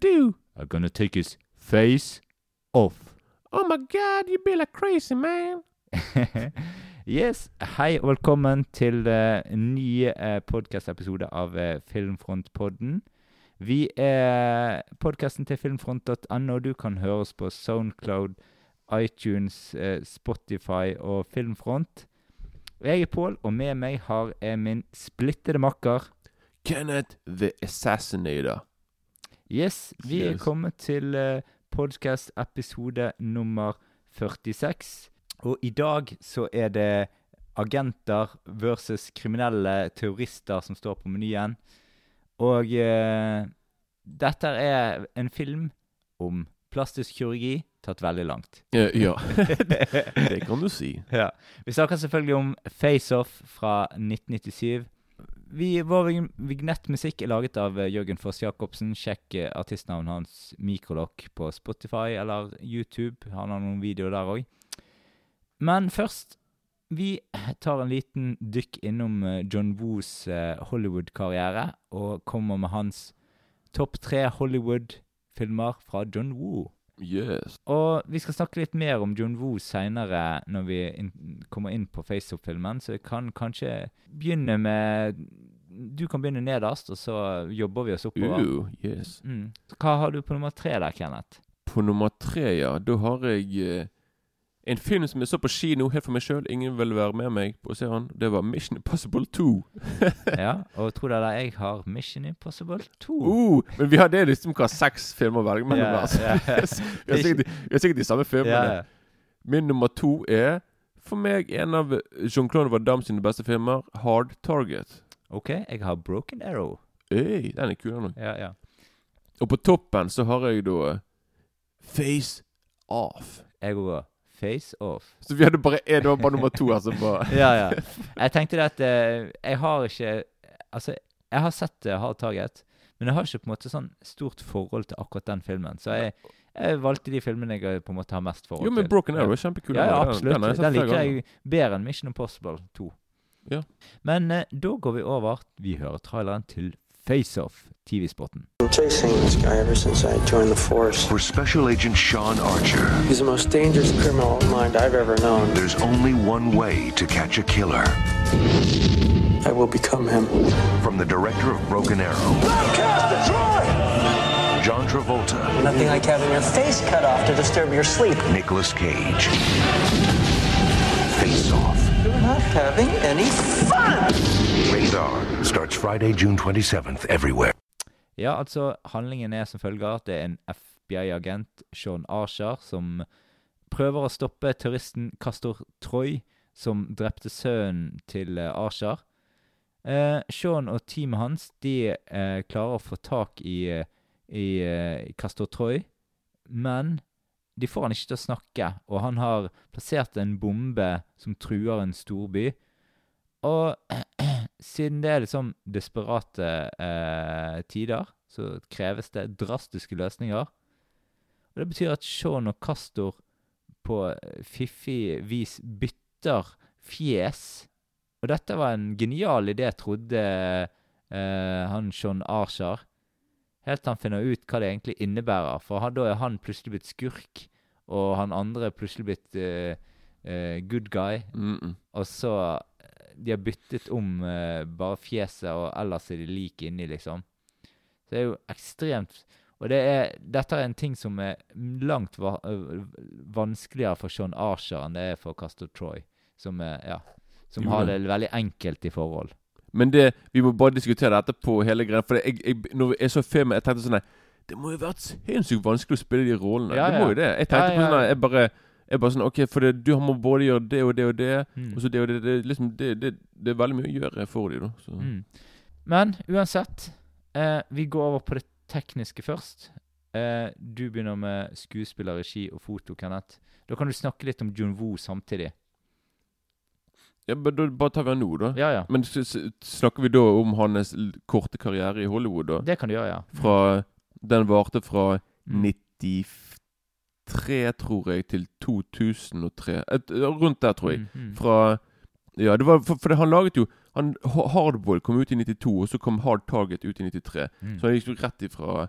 do? I'm gonna take his face off. Oh my god, you be like crazy, man. yes, hei og velkommen til uh, en ny uh, podkast-episode av uh, Filmfrontpodden. Vi er podkasten til filmfront.no. Du kan høre oss på Soundcloud, iTunes, uh, Spotify og Filmfront. Jeg er Pål, og med meg har jeg min splittede makker. Kenneth the Assassinator. Yes, vi er kommet til uh, podkast-episode nummer 46. Og i dag så er det agenter versus kriminelle terrorister som står på menyen. Og eh, dette er en film om plastisk kirurgi tatt veldig langt. Ja, ja. det kan du si. Ja. Vi snakker selvfølgelig om Face Off fra 1997. Vi, vår vig- vignettmusikk er laget av eh, Jørgen Foss Jacobsen. Sjekk eh, artistnavnet hans Mikrolokk på Spotify eller YouTube. Han har noen videoer der òg. Men først Vi tar en liten dykk innom eh, John Woos Hollywood-karriere og kommer med hans topp tre Hollywood-filmer fra John Woo. Yes. Og vi skal snakke litt mer om John Woo seinere når vi in kommer inn på FaceOff-filmen, så jeg kan kanskje begynne med Du kan begynne nederst, og så jobber vi oss oppover. Uh, yes. Mm. Hva har du på nummer tre der, Kenneth? På nummer tre, ja, da har jeg eh, en film som jeg så på kino helt for meg sjøl. Ingen ville være med meg på å se han. Det var Mission Impossible 2. ja, og tro dere jeg har Mission Impossible 2. Uh, men vi har det liksom hva seks filmer å velge mellom. Yeah, altså. yeah. vi, har sikkert, vi har sikkert de samme filmene. Ja. Min nummer to er for meg en av Jean-Claude Van Damme sine beste filmer, Hard Target. OK, jeg har Broken Arrow. Øy, den er kul, den òg. Ja, ja. Og på toppen så har jeg da Face Off. Jeg òg har Face Off. Så vi hadde bare én, det var bare nummer to. Altså ja, ja. Jeg tenkte det at eh, jeg har ikke Altså, jeg har sett uh, Hard Target, men jeg har ikke på en måte sånn stort forhold til akkurat den filmen. Så jeg, jeg valgte de filmene jeg på en måte har mest forhold til. Jo, men. Broken Arrow er kjempekul. Ja, ja, absolutt. Den, har Den, jeg sett flere liker ganger. jeg bedre enn Mission Impossible 2. Ja. Men eh, da går vi over Vi hører traileren til Face-Off, TV-spotten. I'm chasing this guy ever since I joined the force. For Special Agent Sean Archer, He's the most dangerous criminal mind I've ever known. there's only one way to catch a killer. I will become him. From the director of Broken Arrow, John Travolta, Nothing like having your face cut off to disturb your sleep. Nicolas Cage. Face Off. You're not having any fun! Radar Starts Friday, June 27th, everywhere. Ja, altså, handlingen er som følger at det er en FBI-agent, Sean Archer, som prøver å stoppe terroristen Castor Troy, som drepte sønnen til eh, Archer. Eh, Sean og teamet hans de eh, klarer å få tak i, eh, i, eh, Castor Troy, men de får han ikke til å snakke, og han har plassert en bombe som truer en storby. Og siden det er liksom desperate eh, tider, så kreves det drastiske løsninger. Og Det betyr at Sean og Castor på fiffig vis bytter fjes. Og dette var en genial idé, trodde eh, han Sean Archer. Helt til han finner ut hva det egentlig innebærer. For han, da er han plutselig blitt skurk, og han andre er plutselig blitt eh, eh, good guy. Mm -mm. Og så De har byttet om eh, bare fjeset, og ellers er de like inni, liksom. Så det er jo ekstremt Og det er, dette er en ting som er langt va øh, vanskeligere for Sean Archer enn det er for Castor Troy, som, er, ja, som har det. veldig enkelt i forhold. Men det, vi må bare diskutere dette på hele greia. For det, jeg, jeg, når jeg så filmen, jeg tenkte sånn Det må jo ha vært sinnssykt vanskelig å spille de rollene. Ja, det må jo det. Jeg tenkte Ja, på sånn ja. jeg bare jeg bare sånn, ok, for det, Du må både gjøre det og det og det, Mm. og så det og det. Det, liksom, det, det, det er veldig mye å gjøre for dem. da så. Mm. Men uansett, eh, vi går over på det tekniske først. Eh, du begynner med skuespiller, regi og foto, Kenneth. Da kan du snakke litt om Jun Woo samtidig. Ja, men da Bare tar vi han nå, da. Ja, ja. Men snakker vi da om hans korte karriere i Hollywood, da? Det kan du gjøre, ja. Fra Den varte fra Mm. 93, tror jeg, til 2003. Et, rundt der, tror jeg. Mm, mm. Fra Ja, det var for, for det, han laget jo han, Hardball kom ut i 92, og så kom Hard Target ut i 93. Mm. Så han gikk jo rett ifra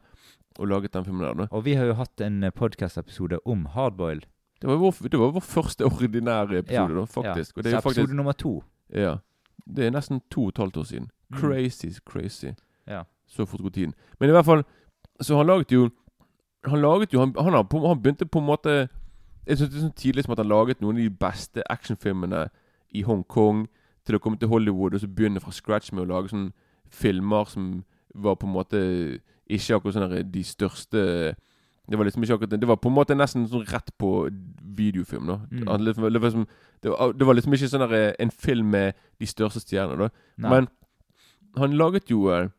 og laget den filmen der. da Og vi har jo hatt en podkast-episode om hardboil. Det var vår, det var vår første ordinære episode, Ja, da, faktisk. Ja. Så episode faktisk nummer to. Ja. Det er nesten to og et halvt år siden. Mm. Crazy, crazy. Ja. Så fort går tiden. Men i hvert fall Så han laget jo Han laget jo Han, han, har han begynte på en måte Jeg synes det er sånn tidlig som at han laget noen av de beste actionfilmene i Hongkong til å komme til Hollywood og så begynne fra scratch med å lage sånne filmer som var på en måte ikke akkurat sånn der de største Det var liksom ikke akkurat Det var på en måte nesten sånn rett på videofilm. da Mm. Liksom- det, var liksom, det, var, det var liksom ikke sånn der, en film med de største stjernene. da Nei. men han laget jo eh,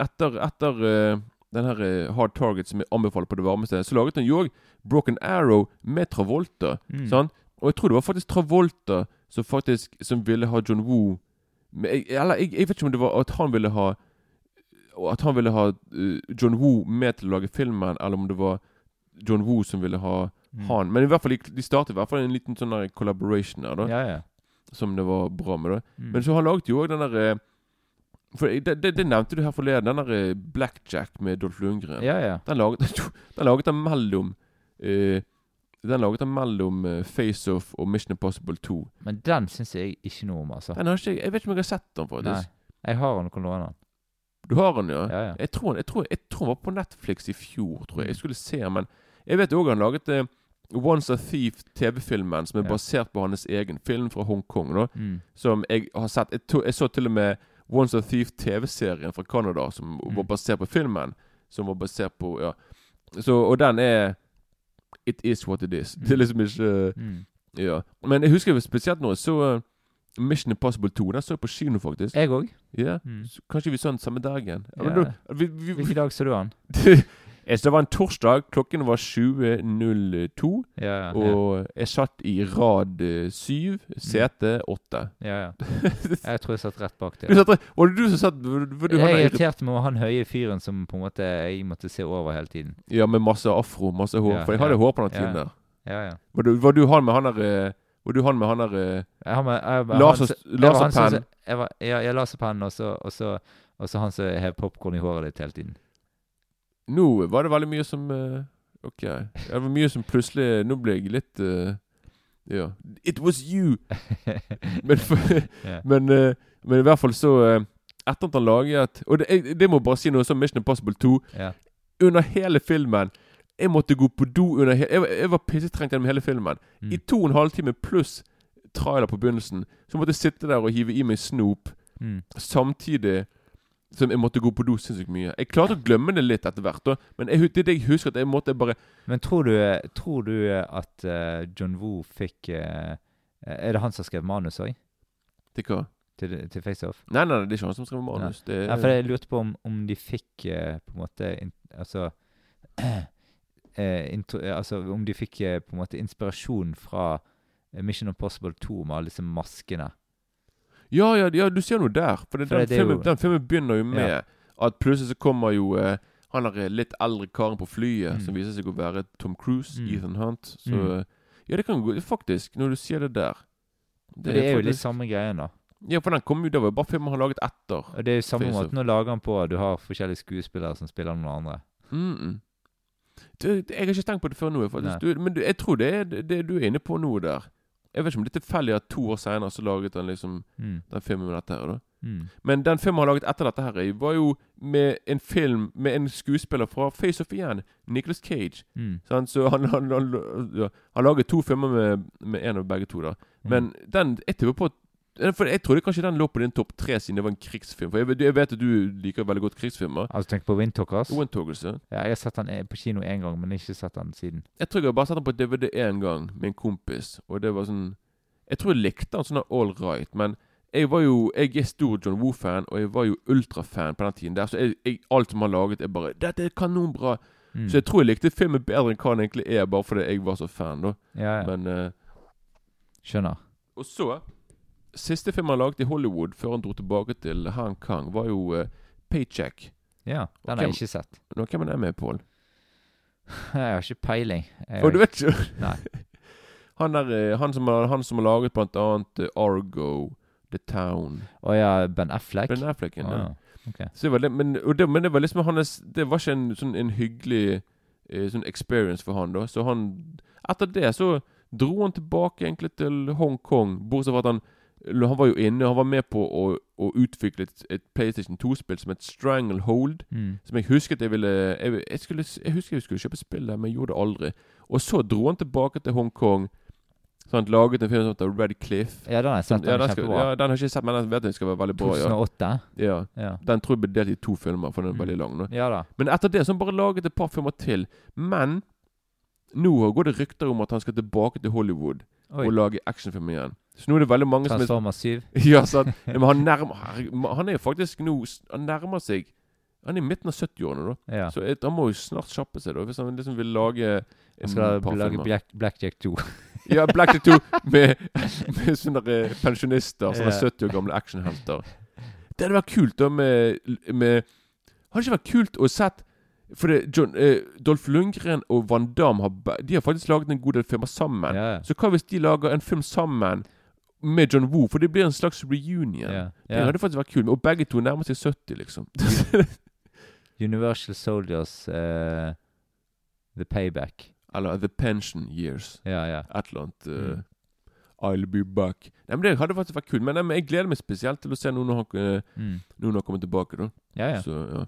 Etter, etter eh, den her eh, Hard Target som jeg anbefaler på det varmeste, så laget han jo òg Broken Arrow med Travolta. Mm. Sant? Og jeg tror det var faktisk Travolta som faktisk Som ville ha John Woo med, jeg, Eller jeg, jeg vet ikke om det var at han ville ha At han ville ha uh, John Woo med til å lage filmen, eller om det var John Woo som ville ha Mm. han. Men i hvert fall de, startet i hvert fall en liten sånn collaboration der, da. Ja, ja. Som det var bra med. da Mm. men så har han laget jo òg den der eh, For det, det, det nevnte du her forleden. Den der eh, Blackjack med Dolph Lundgren. ja, ja. Den laget Den laget han mellom uh, Den laget han mellom eh, Face Off og Mission Impossible 2. Men den syns jeg ikke noe om, altså. Den har ikke jeg vet ikke om jeg har sett den, faktisk. Nei. Jeg har den kan låne den. Du har den, ja? Ja, ja. Jeg, tror, jeg, tror, jeg tror han var på Netflix i fjor, tror jeg. Mm. Jeg skulle se den, men jeg vet òg han laget uh, Once a Thief TV-filmen, som er Ja. basert på hans egen film fra Hongkong. Mm. Som jeg har sett Jeg, to, jeg så til og med Once a Thief TV-serien fra Canada, som Mm. var basert på filmen. Som var basert på Ja. Så, og den er It is what it is. Det er liksom ikke Mm. Ja. Men jeg husker spesielt når jeg så eh, Mission Impossible 2. Den så jeg på kino, faktisk. Jeg òg. Ja. Mm. Kanskje vi så den samme dagen. Ja, Ja. Hvilken dag så du den? Jeg- det var en torsdag. Klokken var 20.02. Ja, ja. Og jeg satt i rad eh, syv, sete åtte. ja, ja. Jeg tror jeg satt rett bak deg. var det du som satt var, var du, Jeg irriterte meg over han høye fyren som på en måte jeg måtte se over hele tiden. Ja, med masse afro, masse hår. For jeg hadde hår på den Ja. tiden der. Ja, ja. Var du, var du han med han der eh, Var du han med han der eh, Jeg har med, jeg, jeg, Laser- han som- jeg var han som- laserpenn. Jeg var, ja, jeg laserpenn, og så, og så, han som hev popkorn i håret ditt hele tiden. Nå var det veldig mye som uh, Ok. Det var mye som plutselig Nå ble jeg litt uh, Ja. It was you! Men, for, yeah. men, uh, men i hvert fall så Etter at han laget Og det, jeg, det må bare si noe som Mission Impossible 2. Yeah. Under hele filmen Jeg måtte gå på do under hele Jeg, var- jeg var pissetrengt gjennom hele filmen. Mm. I to og en halv time pluss trailer på begynnelsen. Så måtte jeg sitte der og hive i meg snop Mm. samtidig som jeg måtte gå på do sinnssykt mye. Jeg klarte å glemme det litt etter hvert, da. men jeg, det det jeg husker. At jeg måtte bare Men tror du, tror du at uh, John Woo fikk uh, Er det han som skrev manus òg? Til hva? Til, til FaceOff? Nei, nei, det er ikke han som skriver manus. Det Ja, for jeg lurte på om, om de fikk uh, på en måte in, Altså intro, Altså om de fikk på en måte inspirasjon fra Mission Impossible 2 med alle disse maskene. Ja, ja, ja, du ser noe der. For, det, For den, det filmen, jo- den filmen begynner jo med Ja. at plutselig så kommer jo eh, han der litt eldre karen på flyet, Mm. som viser seg å være Tom Cruise, Mm. Ethan Hunt. Så Mm. eh, Ja, det kan gå Faktisk, når du sier det der. Det, det er jo litt samme greien, da. Ja, for den kom jo Det var bare filmen han laget etter. Og det er jo samme måten å lage den på. Du har forskjellige skuespillere som spiller noen andre. Mm -mm. Du, jeg har ikke tenkt på det før nå, faktisk. Du, men du, jeg tror det er det, det du er inne på nå der. Jeg vet ikke om det er tilfeldig at to år senere så laget han liksom Mm. den filmen med dette her. da Mm. Men den filmen han laget etter dette her var jo med en film med en skuespiller fra Face Off igjen, Nicholas Cage. Mm. Sant? Så han, han, han, ja, han laget to filmer med, med en av begge to, da. Mm. Men den Jeg tipper på at For jeg trodde kanskje den lå på din topp tre siden det var en krigsfilm. For jeg, vet- jeg vet at du liker veldig godt krigsfilmer. Altså, tenk på Windtalkers. Windtalkers. Ja, jeg har sett den eh, på kino én gang, men ikke sett den siden. Jeg tror jeg har bare sett den på DVD én gang med en kompis, og det var sånn Jeg tror jeg likte den sånn all right, men jeg var jo Jeg er stor John Woo-fan, og jeg var jo ultrafan på den tiden der, så jeg, jeg, alt som han laget, er bare 'Dette er kanonbra'. Mm. Så jeg tror jeg likte filmen bedre enn hva den egentlig er, bare fordi jeg var så fan, da. ja, ja. Men uh, Skjønner. Og så Siste film han laget i Hollywood før han dro tilbake til Hong Kong, var jo uh, 'Paycheck'. Ja, den hvem, har jeg ikke sett. Nå, hvem er det med, Pål? Jeg har ikke peiling. Jeg, du vet ikke? Nei. Han, der, eh, han, som har, han som har laget blant annet eh, Argo, The Town. Å ja, Ben Affleck? Ben Affleck, ja. Å, Okay. Så det var men, det, men det var liksom hans Det var ikke en sånn en hyggelig eh, sånn experience for han, da. Så han Etter det så dro han tilbake egentlig til Hongkong, bortsett fra at han han var jo inne, han var med på å, å utvikle et, et PlayStation 2-spill som het Stranglehold. Mm. Som jeg husket jeg ville jeg, jeg, skulle, jeg husker jeg skulle kjøpe spill der, men jeg gjorde det aldri. Og så dro han tilbake til Hongkong. Så han laget en film som heter Red Cliff. Ja, den har jeg sett. Den Ja, den, skal, ja, den har jeg ikke sett, men den vet jeg skal være veldig bra. Ja. 2008? Ja. Ja. Den tror jeg ble delt i to filmer, for den er Mm. veldig lang. nå. ja da. Men etter det så har han bare laget et par filmer til. Men nå går det rykter om at han skal tilbake til Hollywood Oi. og lage actionfilm igjen. Så nå er det veldig mange som er Transformers 7. Ja, sant. Ja, men han nærmer Han er jo faktisk nå Han nærmer seg Han er i midten av 70-årene, da. Ja. Så et, han må jo snart kjappe seg, da. Hvis han liksom vil lage jeg skal lage. Black, Blackjack 2. Ja, Blackjack 2 med, med sånne pensjonister. Sånne Ja. 70 år gamle actionhelter. Det hadde vært kult, da, med, med Hadde det ikke vært kult å sett For det, John, eh, Dolph Lundgren og Van Damme har, de har faktisk laget en god del filmer sammen. Yeah. Så hva hvis de lager en film sammen med John Woo? For det blir en slags reunion. Yeah. Det hadde faktisk vært kult. Og begge to nærmer seg 70, liksom. Universal Soldiers uh, The Payback. Eller The Pension Years. Ja, ja. Et eller annet. Uh, Mm. I'll be back. Nei, men Det hadde faktisk vært kult. Men, nei, jeg gleder meg spesielt til å se noen når han, uh, Mm. nå har kommet kommer tilbake. da Ja, ja. Så, ja.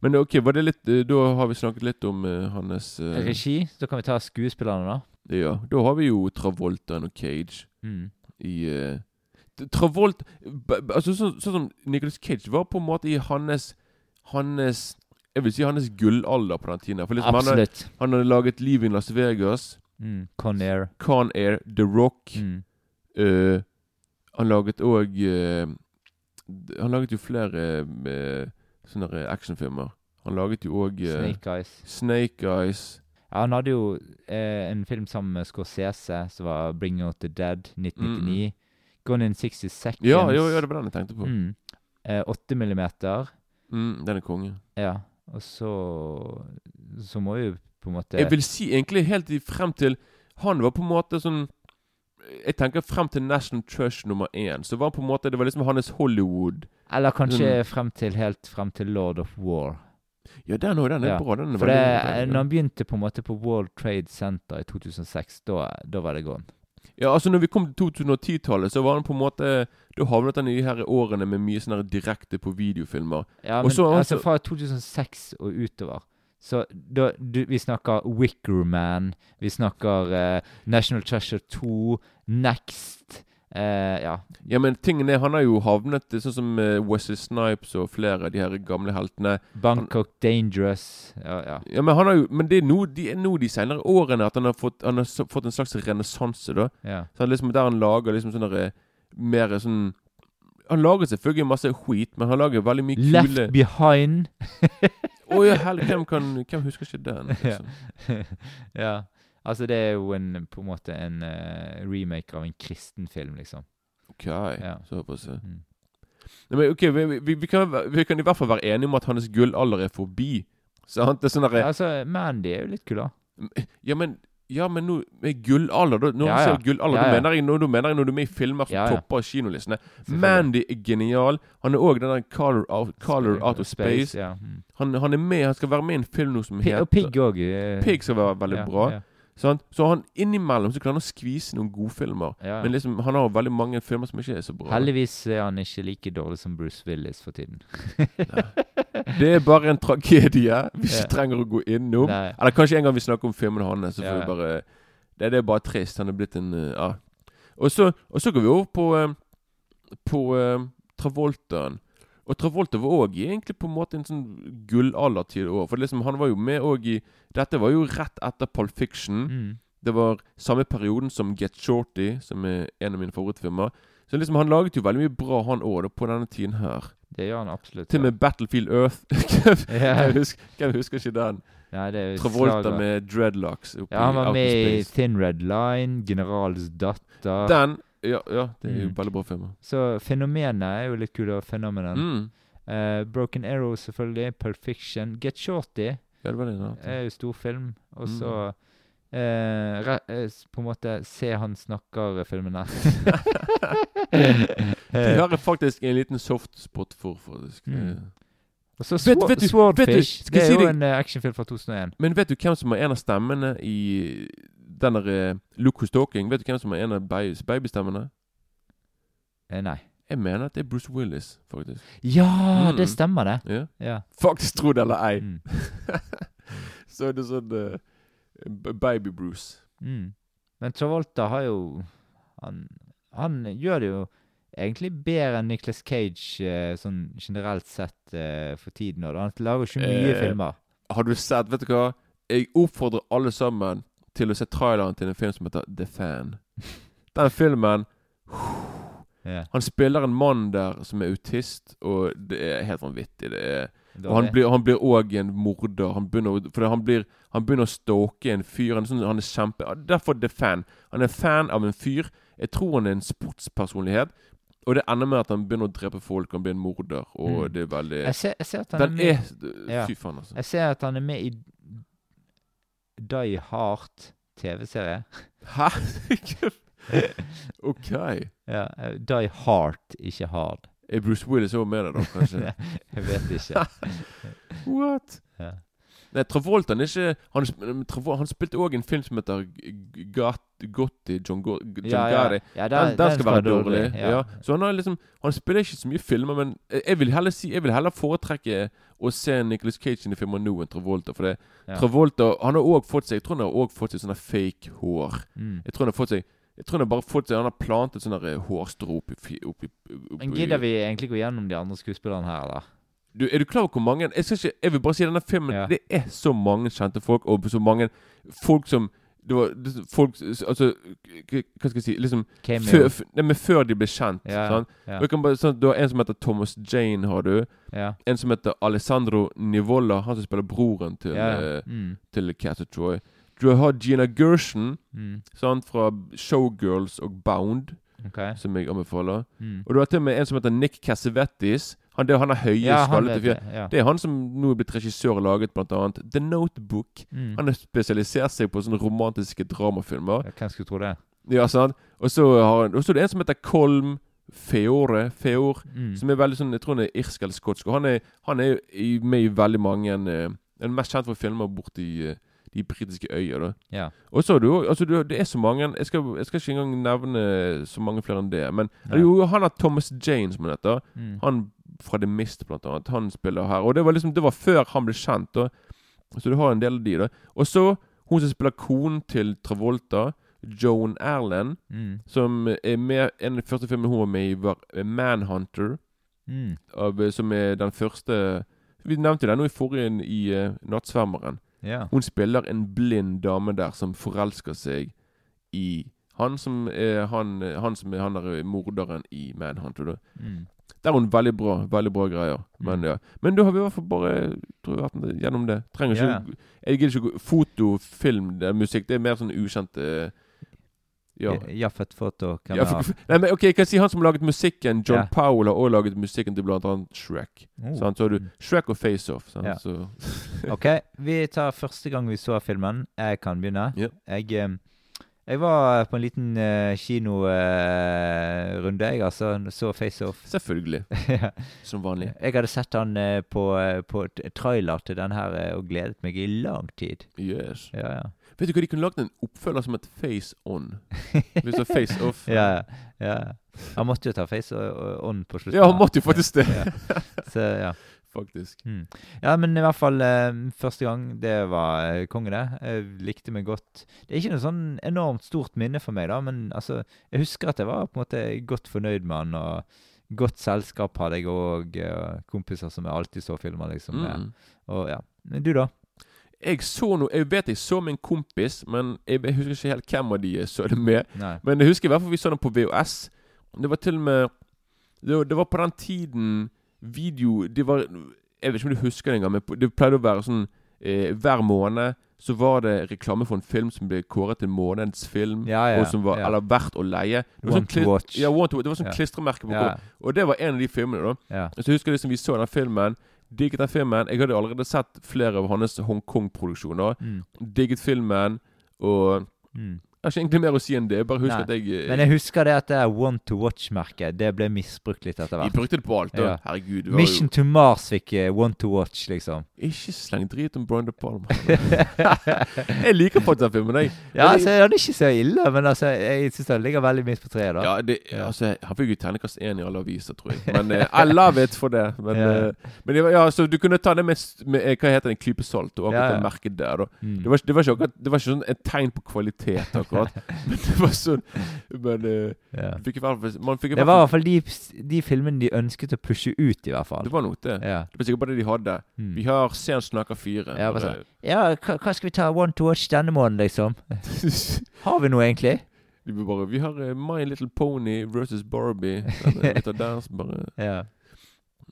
Men ok, var det litt eh, Da har vi snakket litt om hans Regi, Da kan vi ta skuespillerne, da. Ja, da har vi jo Travolta og Cage Mm. I uh, Travolta b- b- Altså Sånn som Nicholas Cage var på en måte i hans Hans Jeg vil si hans gullalder på den tiden. For liksom han, har- Absolutt. han hadde laget Liv in Las Vegas, Mm. Con Air. Con Air, The Rock Mm. Uh, Han laget òg Han laget jo flere uh, sånne actionfilmer. Han laget jo òg Snake Eyes. Snake Eyes. Ja, han hadde jo eh, en film sammen med Scorsese som var 'Bring Out The Dead' 1999. Gone in 60 Seconds. Mm. Ja, jo, ja, det var den jeg tenkte på. Mm. Eh, 8 millimeter. Mm, den er konge. Ja. Og så Så må jo på en måte Jeg vil si egentlig helt i frem til Han var på en måte sånn Jeg tenker frem til National Trush nummer én. Så var på en måte Det var liksom hans Hollywood. Eller kanskje Mm. frem til helt frem til Lord of War. Ja, den òg. Den er Ja, bra. Den er For det, bra. når han begynte på en måte på World Trade Center i 2006, da, da var det gone. Ja, altså Når vi kom til 2010-tallet, så var han på en måte Da havnet han i de her årene med mye sånn direkte på videofilmer. Ja, men Også, altså fra 2006 og utover Så da, du, vi snakker Wicker Man, vi snakker uh, National Treasure 2, Next eh, Ja. Ja, men tingen er, han har jo havnet sånn som eh, Wesley Snipes og flere av de her gamle heltene. Bangkok Dangerous. Ja, ja. Ja, Men han har jo Men det er nå de, de senere årene at han har fått, han har fått en slags renessanse, da. ja. Så han liksom Der han lager liksom sånne mer sånn Han lager selvfølgelig masse skit, men han lager veldig mye kule Left Behind. Å ja, hell, hvem, kan, hvem husker ikke den? Liksom? ja. Altså, det er jo en, på en måte en uh, remake av en kristen film, liksom. Ok, Ja. såpass. ja. Mm. Nei, men ok, vi, vi, vi, kan, vi kan i hvert fall være enige om at hans gullalder er forbi. Sant? Det er sånn derre Altså, Mandy er jo litt kul, da. Ja, men ja, men nå med gullalder Nå Når Ja, ja. sier gullalder, Ja, da ja. mener jeg nå, da mener jeg når du er med i filmer som Ja, ja. topper kinolistene. Mandy er genial. Han er òg den der Color Out, Color Out of Space. ja. Mm. Han, han er med, han skal være med i en film nå som heter og Pig òg. Pig skal være veldig bra. Ja, Sant? Så han innimellom så klarer han å skvise noen godfilmer. ja. Men liksom, han har veldig mange filmer som ikke er så bra. Heldigvis er han ikke like dårlig som Bruce Willis for tiden. Det er bare en tragedie vi ikke Ja. trenger å gå innom. Nei. Eller kanskje en gang vi snakker om filmen hans. Ja. bare det, det er bare trist. Han er blitt en uh, Ja. Og så, og så går vi over på på, På uh, Travoltaen. Og Travolta var òg egentlig på en måte en sånn gullaldertid òg. For liksom, han var jo med òg i Dette var jo rett etter Pulp Fiction. Mm. Det var samme perioden som Get Shorty, som er en av mine favorittfilmer. Så liksom, han laget jo veldig mye bra, han òg, på denne tiden her. Det gjør han absolutt. Til og ja. med Battlefield Earth. hvem, husker, hvem husker ikke den? Nei, Travolta slager. med dreadlocks Ja, han var med i Thin Red Line, Generals datter. Den Ja, ja det er jo Mm. veldig bra filmer. Så fenomenet er jo litt kult. Fenomenet. Mm. Uh, Broken Arrow, selvfølgelig. Pulp Fiction. Get Shorty Ja, det var det. Ja. er jo storfilm. Og så eh, re, eh, på en måte se han snakker-filmene. De har jeg faktisk en liten softspot for, faktisk. Mm. Og så Vet- Sword, vet du- Swordfish. vet du, det er jo en actionfilm fra 2001. Men vet du hvem som er en av stemmene i den der uh, Look Who's Talking? Vet du hvem som er en av baby, babystemmene? Eh, nei. Jeg mener at det er Bruce Willis, faktisk. Ja, Mm. det stemmer, det. Ja. Ja. Faktisk, tro det eller ei. Mm. Så er det sånn uh, Baby Bruce. Mm. Men Travolta har jo han, han gjør det jo egentlig bedre enn Nicholas Cage uh, sånn generelt sett uh, for tiden. Og han lager jo ikke mye Eh, filmer. Har du sett Vet du hva? Jeg oppfordrer alle sammen til å se traileren til en film som heter The Fan. Den filmen yeah. Han spiller en mann der som er autist, og det er helt vanvittig. Det er Og han blir, han blir også en morder. Han begynner, for han blir, han begynner å stalke en fyr. Han sånn, han er kjempe Derfor The Fan. Han er fan av en fyr. Jeg tror han er en sportspersonlighet. Og det ender med at han begynner å drepe folk. Han blir en morder. Og Mm. det er veldig jeg, ser, jeg ser at han er med. Fy faen, altså. Jeg ser at han er med i Die Hard TV-serie. Hæ? OK. Ja, eh, Die Hard, ikke Hard. Er Bruce Willis òg med der, da, kanskje? jeg vet ikke. What? Ja. Nei, Travolta han er ikke Han, han spilte òg en film som heter Gat- Gotti John, Go John Ja, ja. Gotti. ja Den, den, skal være dårlig. Ja. Ja. Så han har liksom Han spiller ikke så mye filmer, men jeg vil heller si Jeg vil heller foretrekke å se Nicholas Cage sine filmer nå enn Travolta. For det. Travolta Han har òg fått seg Jeg tror han har også fått seg sånne fake hår. Mm. Jeg tror han har fått seg Jeg tror han har bare fått seg Han har plantet sånne der hårstrå oppi, oppi, oppi Men gidder vi egentlig gå gjennom de andre skuespillerne her, eller? du, Er du klar over hvor mange Jeg, skal ikke, jeg vil bare si denne filmen Ja. Det er så mange kjente folk, og så mange folk som det var folk Altså Hva skal jeg si Liksom før, nei, men før de ble kjent. Ja, sånn. ja. Og bare, sånn, du har en som heter Thomas Jane, har du. Ja. En som heter Alessandro Nivola, han som spiller broren til, eh, Mm. til Castle Troy. Du har Gina Gershon Mm. sånn, fra Showgirls og Bound, okay. som jeg anbefaler. Mm. Og du har til og med en som heter Nick Cassavetes. Han, det, han er høye, Ja, skallete fyr. det. Ja. Det er han som nå er blitt regissør og laget blant annet The Notebook. Mm. Han har spesialisert seg på sånne romantiske dramafilmer. Ja, Hvem skulle tro det? Ja, sant? Og så har han Og så er det en som heter Kolm. Feore. Feor. Mm. Som er veldig sånn Jeg tror han er irsk eller skotsk. Og han er, han er i, med i veldig mange eh, Han er mest kjent for filmer borti eh, de britiske øyer. da Ja. Og så har du altså du, Det er så mange jeg skal, jeg skal ikke engang nevne så mange flere enn det. Men jo, han har Thomas Jane, som han heter. Mm. Han fra The Mist, blant annet. Han spiller her. Og det var liksom Det var før han ble kjent. da Så du har en del av de. da Og så hun som spiller konen til Travolta, Joan Erland. Mm. Som er med En av de første filmene hun var med i, var Manhunter. Mm. Av, som er den første Vi nevnte den nå i forrige i uh, Nattsvermeren. Ja. Hun spiller en blind dame der som forelsker seg i han som er han, han som er han der morderen i Manhunter. Mm. Der er hun veldig bra. Veldig bra greier. Men Mm. ja Men da har vi i hvert fall bare tror jeg, vært gjennom det. Trenger ikke. Jeg gidder ikke Foto, film, det er musikk. Det er mer sånn ukjente eh, Ja. Jaffet Foto kan Ja, men ok, Jeg kan si han som har laget musikken. John Ja. Powell har også laget musikken til blant annet Shrek. Oh. Så har du. Shrek og Face Off. Ja. OK, vi tar første gang vi så filmen. Jeg kan begynne. Jeg, jeg var på en liten uh, kinorunde, jeg, altså. Så Face Off. selvfølgelig. Ja. Som vanlig. jeg hadde sett han uh, på, eh, på trailer til den her eh, og gledet meg i lang tid. Yes. Ja, ja. Vet du hva, de kunne lagd en oppfølger som het Face On. Hvis det var Face Off. ja, ja. Han måtte jo ta Face On på slutten. Ja, han måtte jo faktisk det. Ja. Så, ja. Faktisk. Mm. Ja, men i hvert fall eh, første gang, det var eh, konge, det. Jeg likte meg godt. Det er ikke noe sånn enormt stort minne for meg, da, men altså, jeg husker at jeg var på en måte godt fornøyd med han, og godt selskap hadde jeg òg, kompiser som jeg alltid så filmer, liksom. Mm. Og ja. Men du, da? Jeg så noe Jeg vet jeg så min kompis, men jeg, jeg husker ikke helt hvem av de jeg så det med. Nei. Men jeg husker i hvert fall vi så den på VHS. Det var til og med Det det var på den tiden video Det var Jeg vet ikke om du husker det engang, men det pleide å være sånn eh, Hver måned så var det reklame for en film som ble kåret til månedens film. Ja, ja, og som var, ja. Eller verdt å leie. Det var Want sånn to watch. Ja, want to, watch. det var sånn klistremerke på Ja. Og det var en av de filmene, da. ja. Så jeg husker liksom vi så den filmen. Digget den filmen. Jeg hadde allerede sett flere av hans Hongkong-produksjoner. Mm. Digget filmen. Og Mm. Jeg har ikke egentlig mer å si enn det. Bare husk Nei. at jeg eh, Men jeg husker det at det er one to watch-merket. Det ble misbrukt litt etter Vi hvert. brukte det på alt. da Ja. Herregud. det var Mission to Mars fikk eh, one to watch, liksom. jo Ikke sleng drit om Brian De Palma. jeg liker faktisk den filmen, jeg. Ja, altså, Den er ikke så ille, men altså, jeg syns den ligger veldig midt på treet. da. Ja, det, altså, Han fikk jo terningkast én i alle aviser, tror jeg. Men eh, I love it for det. Men, Ja. eh, men det var, ja, så du kunne ta det med, s- med eh, Hva heter det, en klype salt og akkurat Ja, ja. det merket der. da Mm. det var, ikke- det, var ikke akkurat, det var ikke sånn et tegn på kvalitet, akkurat. men det var sånn Men uh, ja. fikk i hvert fall Man fikk i Det var i hvert fall de, de filmene de ønsket å pushe ut, i hvert fall. Det var noe det. Ja. Det var sikkert bare det de hadde. Mm. Vi har Sen snakker fire. Ja, bare sånn. ja hva, hva skal vi ta one to watch denne måneden, liksom? Har vi noe, egentlig? De vil bare Vi har uh, My Little Pony versus Barbie. Den er litt av deres, bare Ja.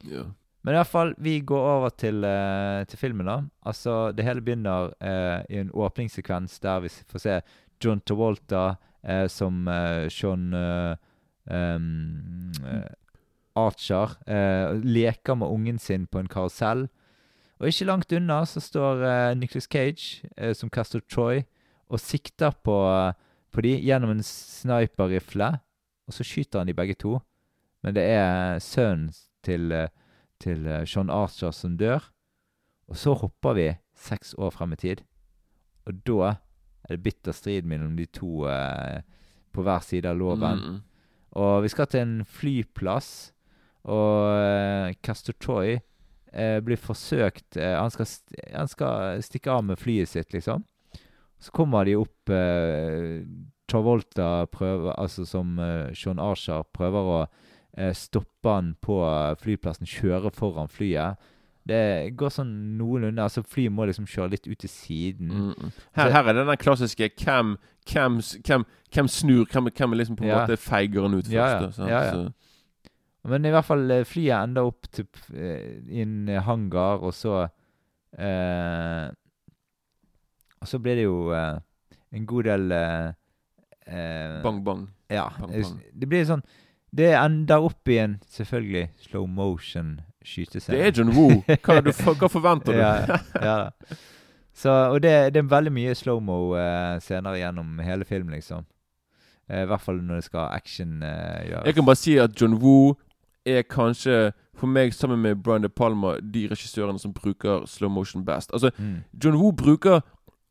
Ja. Men i hvert fall, vi går over til, uh, til filmen, da. Altså, det hele begynner uh, i en åpningssekvens der vi får se John Travolta eh, som eh, Sean eh, Archer leker med ungen sin på en karusell. Og ikke langt unna så står uh, Nicholas Cage uh, som Castor Troy og sikter på, uh, på de gjennom en sniperrifle. Og så skyter han de begge to. Men det er sønnen til til Sean Archer som dør. Og så hopper vi seks år frem i tid. Og da er det bitter strid mellom de to eh, på hver side av loven. Mm. Og vi skal til en flyplass, og eh, Castor Troy eh, blir forsøkt eh, han, skal han skal stikke av med flyet sitt, liksom. Så kommer de opp eh, Travolta prøver, altså som Sean Archer prøver å stoppe han på flyplassen, kjøre foran flyet. Det går sånn noenlunde Altså Flyet må liksom kjøre litt ut til siden. Mm. Her, her er den der klassiske hvem, hvem, hvem, hvem snur, hvem, hvem liksom på en Ja. måte feiger han ut først. Ja, ja. sant? Ja, ja. Men i hvert fall eh, flyet ender opp til, eh, i en eh, hangar, og så eh, Og så blir det jo eh, en god del eh, bang, bang. Ja. bang, bang. Det blir sånn Det ender opp i en selvfølgelig slow motion skytescene. Det er John Woo. Hva, du, hva forventer du? ja, ja. Så, og det, det er veldig mye slow-mo-scener gjennom hele filmen, liksom. Eh, I hvert fall når det skal action eh, gjøres. Jeg kan bare si at John Woo er kanskje, for meg sammen med Brian De Palma, de regissørene som bruker slow motion best. Altså, Mm. John Woo bruker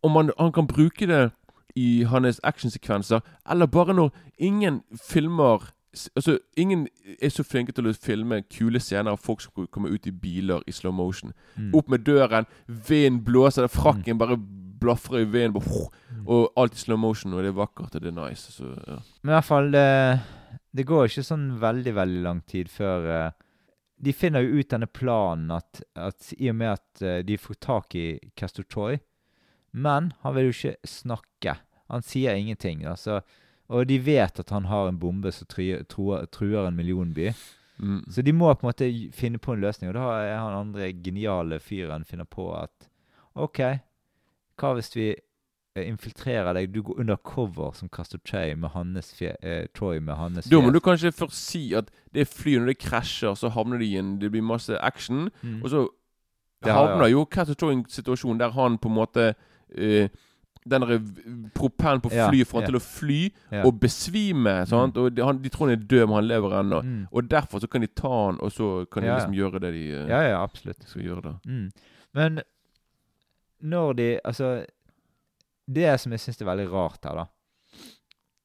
Om han, han kan bruke det i hans actionsekvenser, eller bare når ingen filmer Altså, ingen er så flinke til å filme kule scener av folk som kommer ut i biler i slow motion. Mm. Opp med døren, vind blåser, det frakken bare blafrer i vinden, Mm. og alt i slow motion, og det er vakkert, og det er nice. Så, ja. Men i hvert fall det, det går ikke sånn veldig, veldig lang tid før uh, De finner jo ut denne planen at, at i og med at uh, de får tak i Castor Troy Men han vil jo ikke snakke. Han sier ingenting. Altså, og de vet at han har en bombe som truer, en millionby. Mm. Så de må på en måte finne på en løsning. Og da er han andre geniale fyren finner på at OK, hva hvis vi eh, infiltrerer deg? Du går under cover som Castor Trey med hans fje, eh, Troy med hans Da må du kanskje først si at det flyet, når det krasjer, så havner de i en Det blir masse action. Mm. Og så havner ja. jo Cat i en situasjon der han på en måte eh, Den der propellen på flyet får han til å fly og besvime. Sant? Og de, han, de tror han er død, men han lever ennå. Mm. Og derfor så kan de ta han, og så kan de liksom gjøre det de eh, Ja, ja, absolutt. skal gjøre. da Mm. Men når de Altså Det som jeg syns er veldig rart her, da,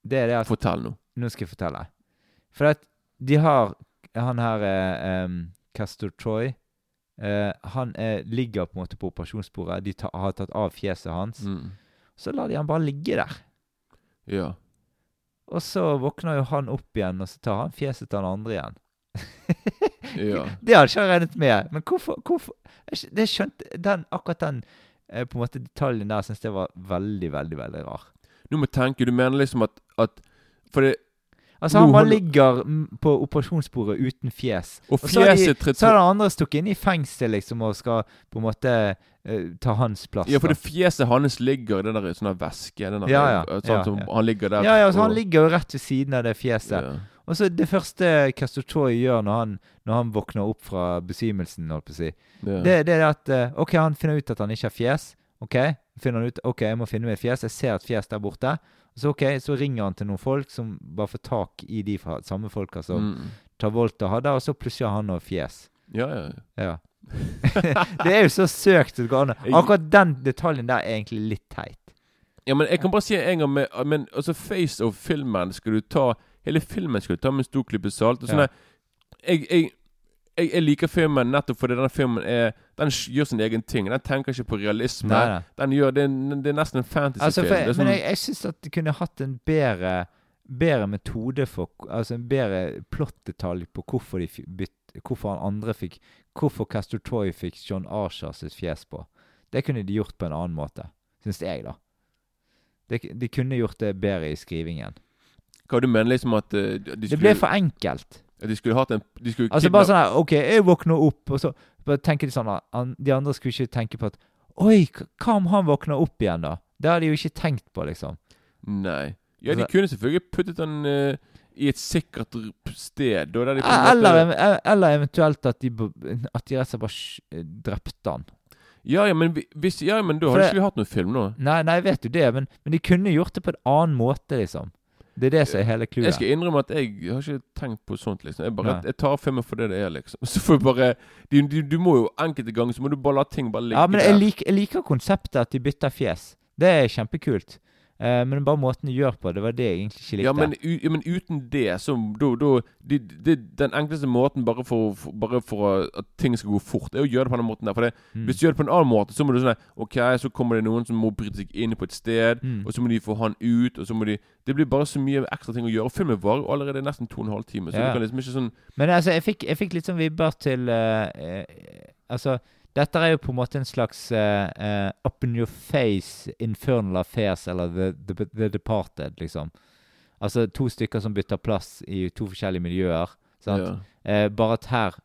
det er det at Fortell nå. Nå skal jeg fortelle. For at de har Han her eh, um, Castor Troy eh, Han er, ligger på en måte på operasjonsbordet. De ta, har tatt av fjeset hans. Mm. Så lar de han bare ligge der. Ja. Og så våkner jo han opp igjen, og så tar han fjeset til han andre igjen. ja. Det hadde ikke jeg regnet med. Men hvorfor, hvorfor jeg Det skjønte den, Akkurat den eh, på en måte detaljen der syns jeg var veldig, veldig veldig rar. Du må tenke, du mener liksom at, at For det Altså, han bare ligger på operasjonsbordet uten fjes. Og Og så har de- Så har den andre stukket inn i fengsel liksom og skal på en måte uh, ta hans plass. Ja, for det fjeset hans ligger i den der sånne væske. Den der, Ja, ja, eh, Sånn ja, som. Han ligger der. ja, ja, så han ligger jo rett ved siden av det fjeset. Og så det første Castor Troy gjør når han, når han våkner opp fra besvimelsen, holdt på å si, det, det er at uh, OK, han finner ut at han ikke har fjes. OK, finner han ut ok, jeg må finne meg et fjes. Jeg ser et fjes der borte. Så ok, så ringer han til noen folk som bare får tak i de fra, samme folka som Mm. Travolta hadde, og så plutselig har han noe fjes. Ja, ja. Ja. ja. det er jo så søkt det går an. Akkurat den detaljen der er egentlig litt teit. Ja, men jeg kan bare si en gang med Men altså Face of filmen skal du ta Hele filmen skal du ta med en stor klype salt. Og sånn Ja. jeg, jeg, jeg, jeg liker filmen nettopp fordi denne filmen er Den gjør sin egen ting. Den tenker ikke på realisme. Nei, nei. Den gjør, det, er, det er nesten en fantasyfilm. Altså, er men sånn, jeg, jeg syns at de kunne hatt en bedre Bedre metode for Altså en bedre plottdetalj på hvorfor de bytte bytt, Hvorfor han andre fikk Hvorfor Castor Troy fikk John Archer sitt fjes på. Det kunne de gjort på en annen måte. Syns jeg, da. De, de kunne gjort det bedre i skrivingen. Hva du mener liksom at uh, de Det ble for enkelt. De skulle hatt en De skulle Altså bare sånn her OK, jeg våkner opp, og så bare tenker de sånn han, De andre skulle ikke tenke på at Oi, hva om han våkner opp igjen, da? Det har de jo ikke tenkt på, liksom. Nei. Ja, de Altså- kunne selvfølgelig puttet han uh, i et sikkert sted. Da, de Eller, ev- eller eventuelt at de, at de rett og slett bare drepte han. ja, ja, men hvis, ja, men da hadde ikke vi hatt noen film nå. Nei, nei, jeg vet jo det, men, men de kunne gjort det på en annen måte, liksom. Det er det som er hele Jeg skal innrømme at jeg har ikke tenkt på sånt. liksom Jeg bare Jeg tar filmen for det det er, liksom. Så får jeg bare du, du, du må jo enkelte ganger Så må du bare la ting bare ligge Ja, men jeg, lik, jeg liker konseptet at de bytter fjes. Det er kjempekult. Eh, men bare måten du gjør på, det var det jeg egentlig ikke likte. Ja men, u, men uten det, så da, da de, de, Den enkleste måten bare for, for, bare for at ting skal gå fort, er å gjøre det på den måten der. For det, Mm. Hvis du gjør det på en annen måte, så må du sånn OK, så kommer det noen som må bryte seg inn på et sted, Mm. og så må de få han ut, og så må de Det blir bare så mye ekstra ting å gjøre. Og filmen varer allerede nesten to og en halv time, så Ja. du kan liksom ikke sånn Men altså, jeg fikk, jeg fikk litt sånn vibber til uh, eh, Altså, dette er jo på en måte en slags uh, uh, up in your face infernal affairs, eller the, the, the Departed, liksom. Altså to stykker som bytter plass i to forskjellige miljøer. Sant? ja. Uh, bare at her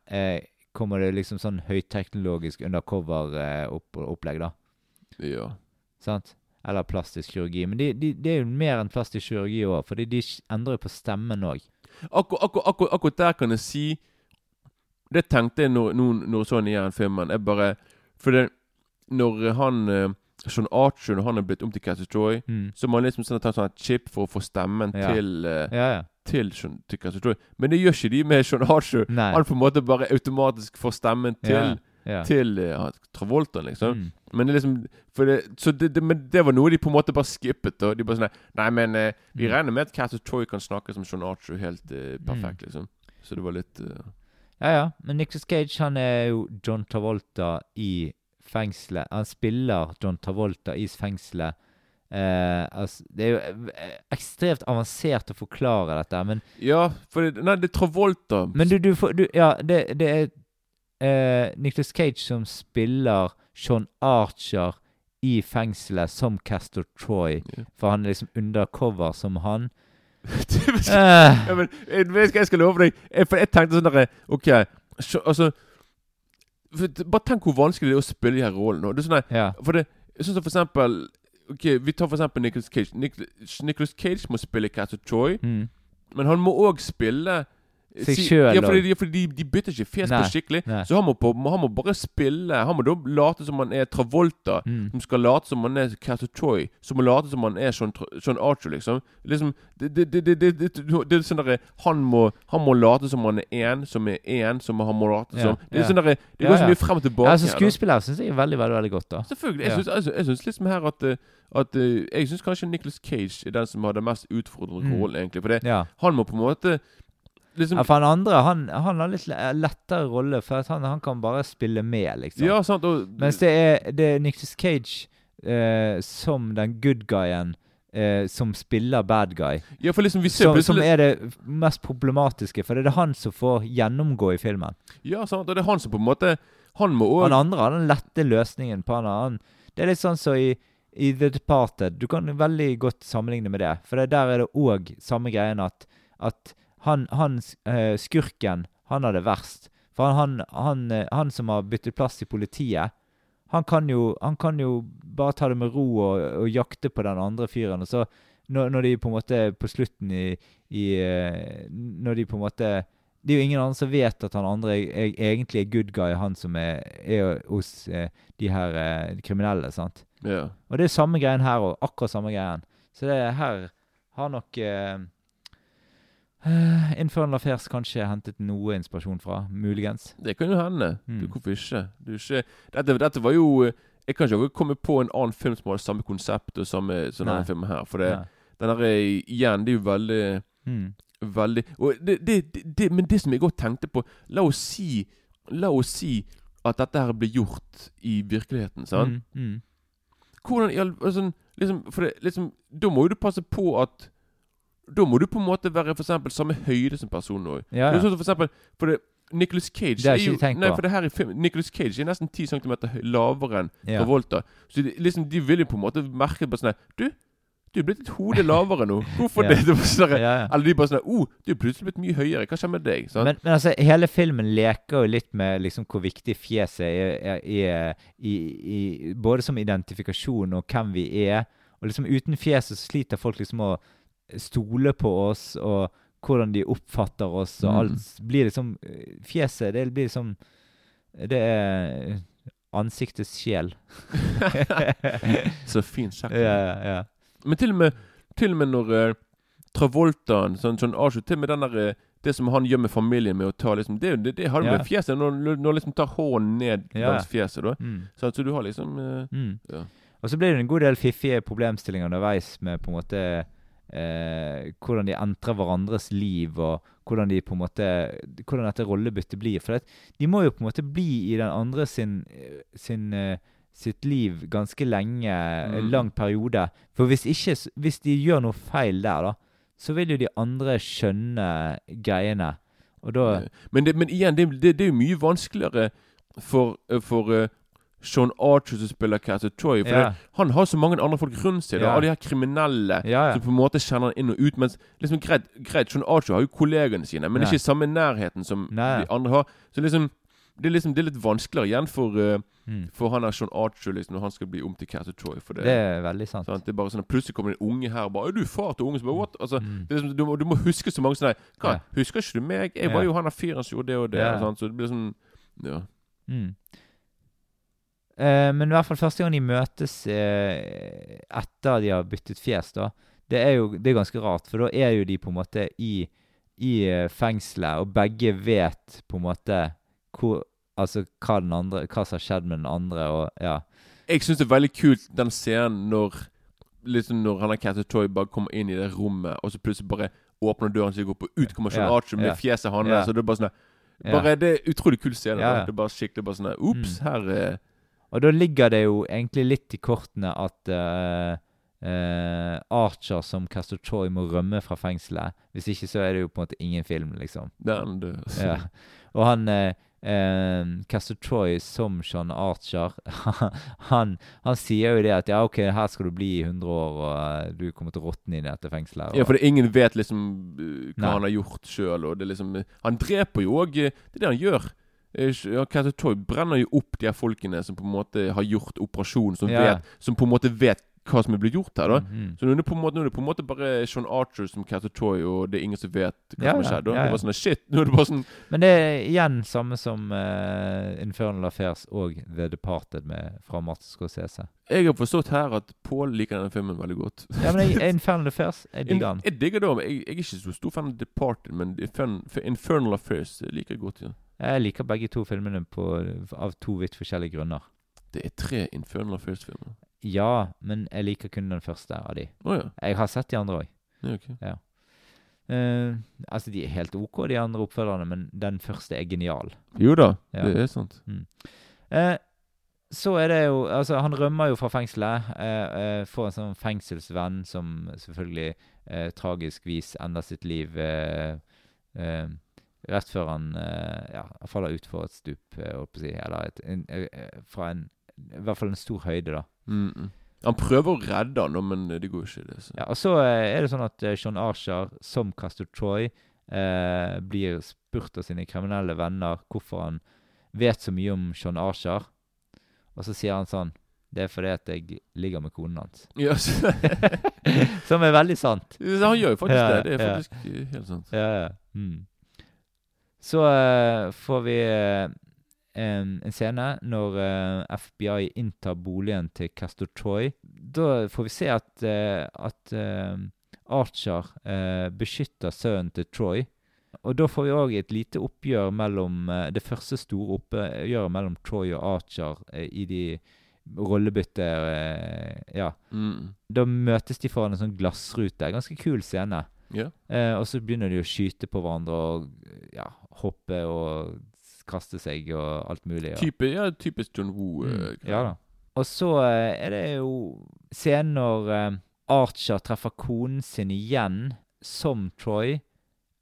kommer det liksom sånn høyteknologisk undercover-opplegg, da. ja. Sant? Eller plastisk kirurgi. Men de, de, det er jo mer enn plastisk kirurgi òg, fordi de endrer jo på stemmen òg. Akkur, akkur, akkur, akkurat der kan jeg si Det tenkte jeg når, når, når jeg så den igjen filmen. Jeg bare For det Når han eh, Sean Archer Når han er blitt om til Cassie Troy, Mm. så må han liksom sånn ta sånn chip for å få stemmen Ja. til uh, Ja, ja. Til, Sean- Cassie Troy. Men det gjør ikke de med Sean Archer. Nei. Han på en måte bare automatisk får stemmen til ja. Til eh, Travolta, liksom. Mm. Men det liksom det, så det, det, Men det var noe de på en måte bare skippet. Og de bare sånn Nei, men eh, vi Mm. regner med at Cassie Troy kan snakke som Sean Archer helt eh, perfekt, liksom. Så det var litt eh, Ja, ja. Men Nicholas Cage han er jo John Travolta i fengselet. Han spiller John Travolta i fengselet. Eh, altså, det er jo eh, ekstremt avansert å forklare dette, men, Ja, for det, Nei, det er Travolta. men du, du du, Ja, det, det er eh, Nicholas Cage som spiller Sean Archer i fengselet som Castor Troy. For han er liksom undercover som han. Eh, ja, men jeg vet jeg skal love deg. Jeg, for jeg tenkte sånn derre OK, så, altså for, Bare tenk hvor vanskelig det er å spille de her rollene. Det er sånn der, ja. For det Sånn som for eksempel Ok, Vi tar for eksempel Nicholas Cage. Nic- Nicholas Cage må spille Castor Troy, Mm. men han må òg spille eh, Seg sjøl. Ja, fordi, ja, fordi de, de bytter ikke fjes på skikkelig. nei. Så han må, på, han må bare spille Han må da late som han er Travolta. Mm. Som skal late som han er Castor Troy. Som må late som han er Sean, Sean Archer, liksom. Liksom Det, det, det, det, det, det, det er sånn derre han, han må late som han er én, som er én, som han må late Ja, som Det er ja. sånn derre Det Ja, går så mye frem og tilbake. Ja, altså. Skuespiller syns jeg er veldig veldig, veldig godt. da Selvfølgelig. Jeg Ja. syns, altså, jeg synes liksom her at, eh, at uh, Jeg syns kanskje Nicholas Cage er den som har den mest utfordrende Mm. rollen, egentlig. For det, Ja. han må på en måte liksom Ja, for han andre han, han har litt lettere rolle, for han, han kan bare spille med, liksom. Ja, sant. Og, Mens det er, det er Nicholas Cage eh, som den good guyen eh, som spiller bad guy. ja, for liksom vi ser Som, som er det mest problematiske, for det er det han som får gjennomgå i filmen. Ja, sant. Og det er han som på en måte Han må Han òg andre har den lette løsningen på han. annen. det er litt sånn som i, i The Departed. Du kan veldig godt sammenligne med det. For det, der er det òg samme greien at, at han, han eh, skurken, han har det verst. For han, han, han, eh, han som har byttet plass i politiet, han kan jo, han kan jo bare ta det med ro og, og jakte på den andre fyren. Og så når, når de på en måte på slutten i, i eh, Når de på en måte det er jo ingen andre som vet at han andre er, er, egentlig er good guy, han som er, er hos eh, de her eh, kriminelle. sant? Ja. Og det er samme greien her òg. Akkurat samme greien. Så det her har nok eh, eh, Infernal Affairs kanskje hentet noe inspirasjon fra. Muligens. Det kan jo hende. Mm. Du, hvorfor ikke? Du, ikke dette, dette var jo eh, Jeg kan ikke komme på en annen film som har samme konsept og samme sånn denne filmen her. For det, den her er igjen, det er jo veldig Mm. Veldig og det, det, det, det, Men det som jeg godt tenkte på La oss si La oss si at dette her blir gjort i virkeligheten. Sant? Mm. Mm. Hvordan i all altså, liksom, For det, liksom Da må jo du passe på at Da må du på en måte være for eksempel samme høyde som personen òg. Ja, er ja. sånn for eksempel For det Nicholas Cage Det er ikke tenkt Nei, på. for det her i film Nicholas Cage er nesten 10 cm lavere enn ja. Travolta. Så de, liksom, de vil jo på en måte merke bare sånn Du, du er blitt et hode lavere nå. Hvorfor Ja. det? det sånn, Ja, ja. Eller de bare sånn oh, du er plutselig blitt mye høyere. Hva skjer med deg? Sånn. Men, men altså, hele filmen leker jo litt med liksom hvor viktig fjeset er, er, er i, i, både som identifikasjon og hvem vi er. Og liksom uten fjeset så sliter folk liksom å stole på oss og hvordan de oppfatter oss og Mm. alt blir liksom Fjeset, det blir liksom Det er ansiktets sjel. Så fint sagt. ja, ja, ja. Men til og med, til og med når uh, Travoltaen sånn, sånn avslutt, Til og med den der eh, det som han gjør med familien med å ta liksom Det, det, det har du med fjeset. Når du liksom tar hånden ned langs fjeset, da. Mm. så, Så du har liksom uh, Mm. Ja. Og så blir det en god del fiffige problemstillinger underveis med på en måte eh, hvordan de entrer hverandres liv, og hvordan de på en måte hvordan dette rollebyttet blir. For det, de må jo på en måte bli i den andre sin, sin eh, sitt liv ganske lenge, en Mm. lang periode. For hvis ikke, hvis de gjør noe feil der, da, så vil jo de andre skjønne greiene. Og da Men, det, men igjen, det, det, det er jo mye vanskeligere for, eh, for eh, Sean Archer som spiller Castle Troy. For Ja. det, han har så mange andre folk rundt seg. Ja. Alle de her kriminelle Ja, ja. som på en måte kjenner han inn og ut. Mens liksom greit, greit Sean Archer har jo kollegene sine, men Nei. ikke samme nærheten som Nei. de andre har. Så liksom det er liksom Det er litt vanskeligere igjen for, uh, Mm. for han er Sean Archer liksom når han skal bli om til Castle Troy. Det, Det er veldig sant. sant? det er bare sånn Plutselig kommer det en unge her og bare 'Er du far til unge?' Så bare, What? Altså, Mm. liksom, du, må, du må huske så mange sånne Hva? Ja. Husker ikke du meg? Jeg Ja. var jo han der fyren som gjorde det og det. Ja. Sant? Så det blir sånn Ja. Mm. Eh, men i hvert fall første gang de møtes eh, etter de har byttet fjes, da, det er jo det er ganske rart. For da er jo de på en måte i, i eh, fengselet, og begge vet på en måte hvor, altså, hva, andre, hva som har skjedd med den andre. og ja. Jeg syns det er veldig kult den scenen når Liksom når han og Castle Toy bare kommer inn i det rommet, og så plutselig bare åpner døren seg opp, og ut kommer Sean Ja, Archer med ja. fjeset hans. Ja. Så det er bare sånn. Bare, Det er utrolig kul scene. Det er bare skikkelig bare sånn Ops, Mm. her er Og da ligger det jo egentlig litt i kortene at uh, uh, Archer som Castor Troy må rømme fra fengselet. Hvis ikke så er det jo på en måte ingen film, liksom. den død. Ja. Og han uh, eh, Castor Troy som Sean Archer, han, han sier jo det at ja, OK, her skal du bli i 100 år, og du kommer til å råtne i dette fengselet. Ja, for det, ingen vet liksom hva Nei. han har gjort sjøl. Liksom, uh, han dreper jo òg Det er det han gjør. Eh, Ja, Castle brenner jo opp de her folkene som på en måte har gjort operasjonen, som, Ja. vet, som på en måte vet hva som er blitt gjort her. da Mhm. Så nå er det på en måte, nå er det på en måte bare Sean Archer som Castle Toy og det er ingen som vet hva Ja, som har skjedd. da. ja, Det er var sånn Shit! Nå er det bare sånn Men det er igjen samme som uh, Infernal Affairs og The Departed med, fra Martin Scorsese. Jeg har forstått her at Paul liker denne filmen veldig godt. Ja, men jeg, Infernal Affairs, jeg digger den. Jeg digger det, men jeg, jeg er ikke så stor fan av Departed, men Infernal Affairs liker jeg godt. ja Jeg liker begge to filmene på, av to vidt forskjellige grunner. Det er tre Infernal Affairs-filmer. Ja, men jeg liker kun den første av de. Oh, ja. Jeg har sett de andre òg. ja ok. uh, altså, de er helt OK, de andre oppfølgerne, men den første er genial. Jo da, Ja. det er sant. Eh, så er det jo Altså, han rømmer jo fra fengselet. Eh, eh, får en sånn fengselsvenn som selvfølgelig eh, tragisk vis ender sitt liv eh, rett før han eh, ja, faller utfor et stup, eh, si. Eller et, en, eh, fra en I hvert fall en stor høyde, da. Mm -mm. Han prøver å redde han, men det går ikke. det så. Ja, og så er det sånn at Sean Archer, som Castor Troy, eh, blir spurt av sine kriminelle venner hvorfor han vet så mye om Sean Archer. Og så sier han sånn Det er fordi at jeg ligger med konen hans. Yes. Som er veldig sant. han gjør jo faktisk Ja, det. Det er faktisk ja. helt sant. Ja, ja. Mm. Så eh, får vi eh, en, en scene når eh, FBI inntar boligen til Castor Troy. Da får vi se at, at Archer beskytter sønnen til Troy. Og da får vi òg et lite oppgjør mellom Det første store oppgjøret mellom Troy og Archer i de rollebytter Ja. Mm. Da møtes de foran en sånn glassrute. Ganske kul scene. Yeah. Eh, og så begynner de å skyte på hverandre og ja, hoppe og kaste seg og alt mulig. Ja. Type, ja, typisk John Woo. mm, eh, ja da. Og så eh, er det jo scenen når eh, Archer treffer konen sin igjen som Troy.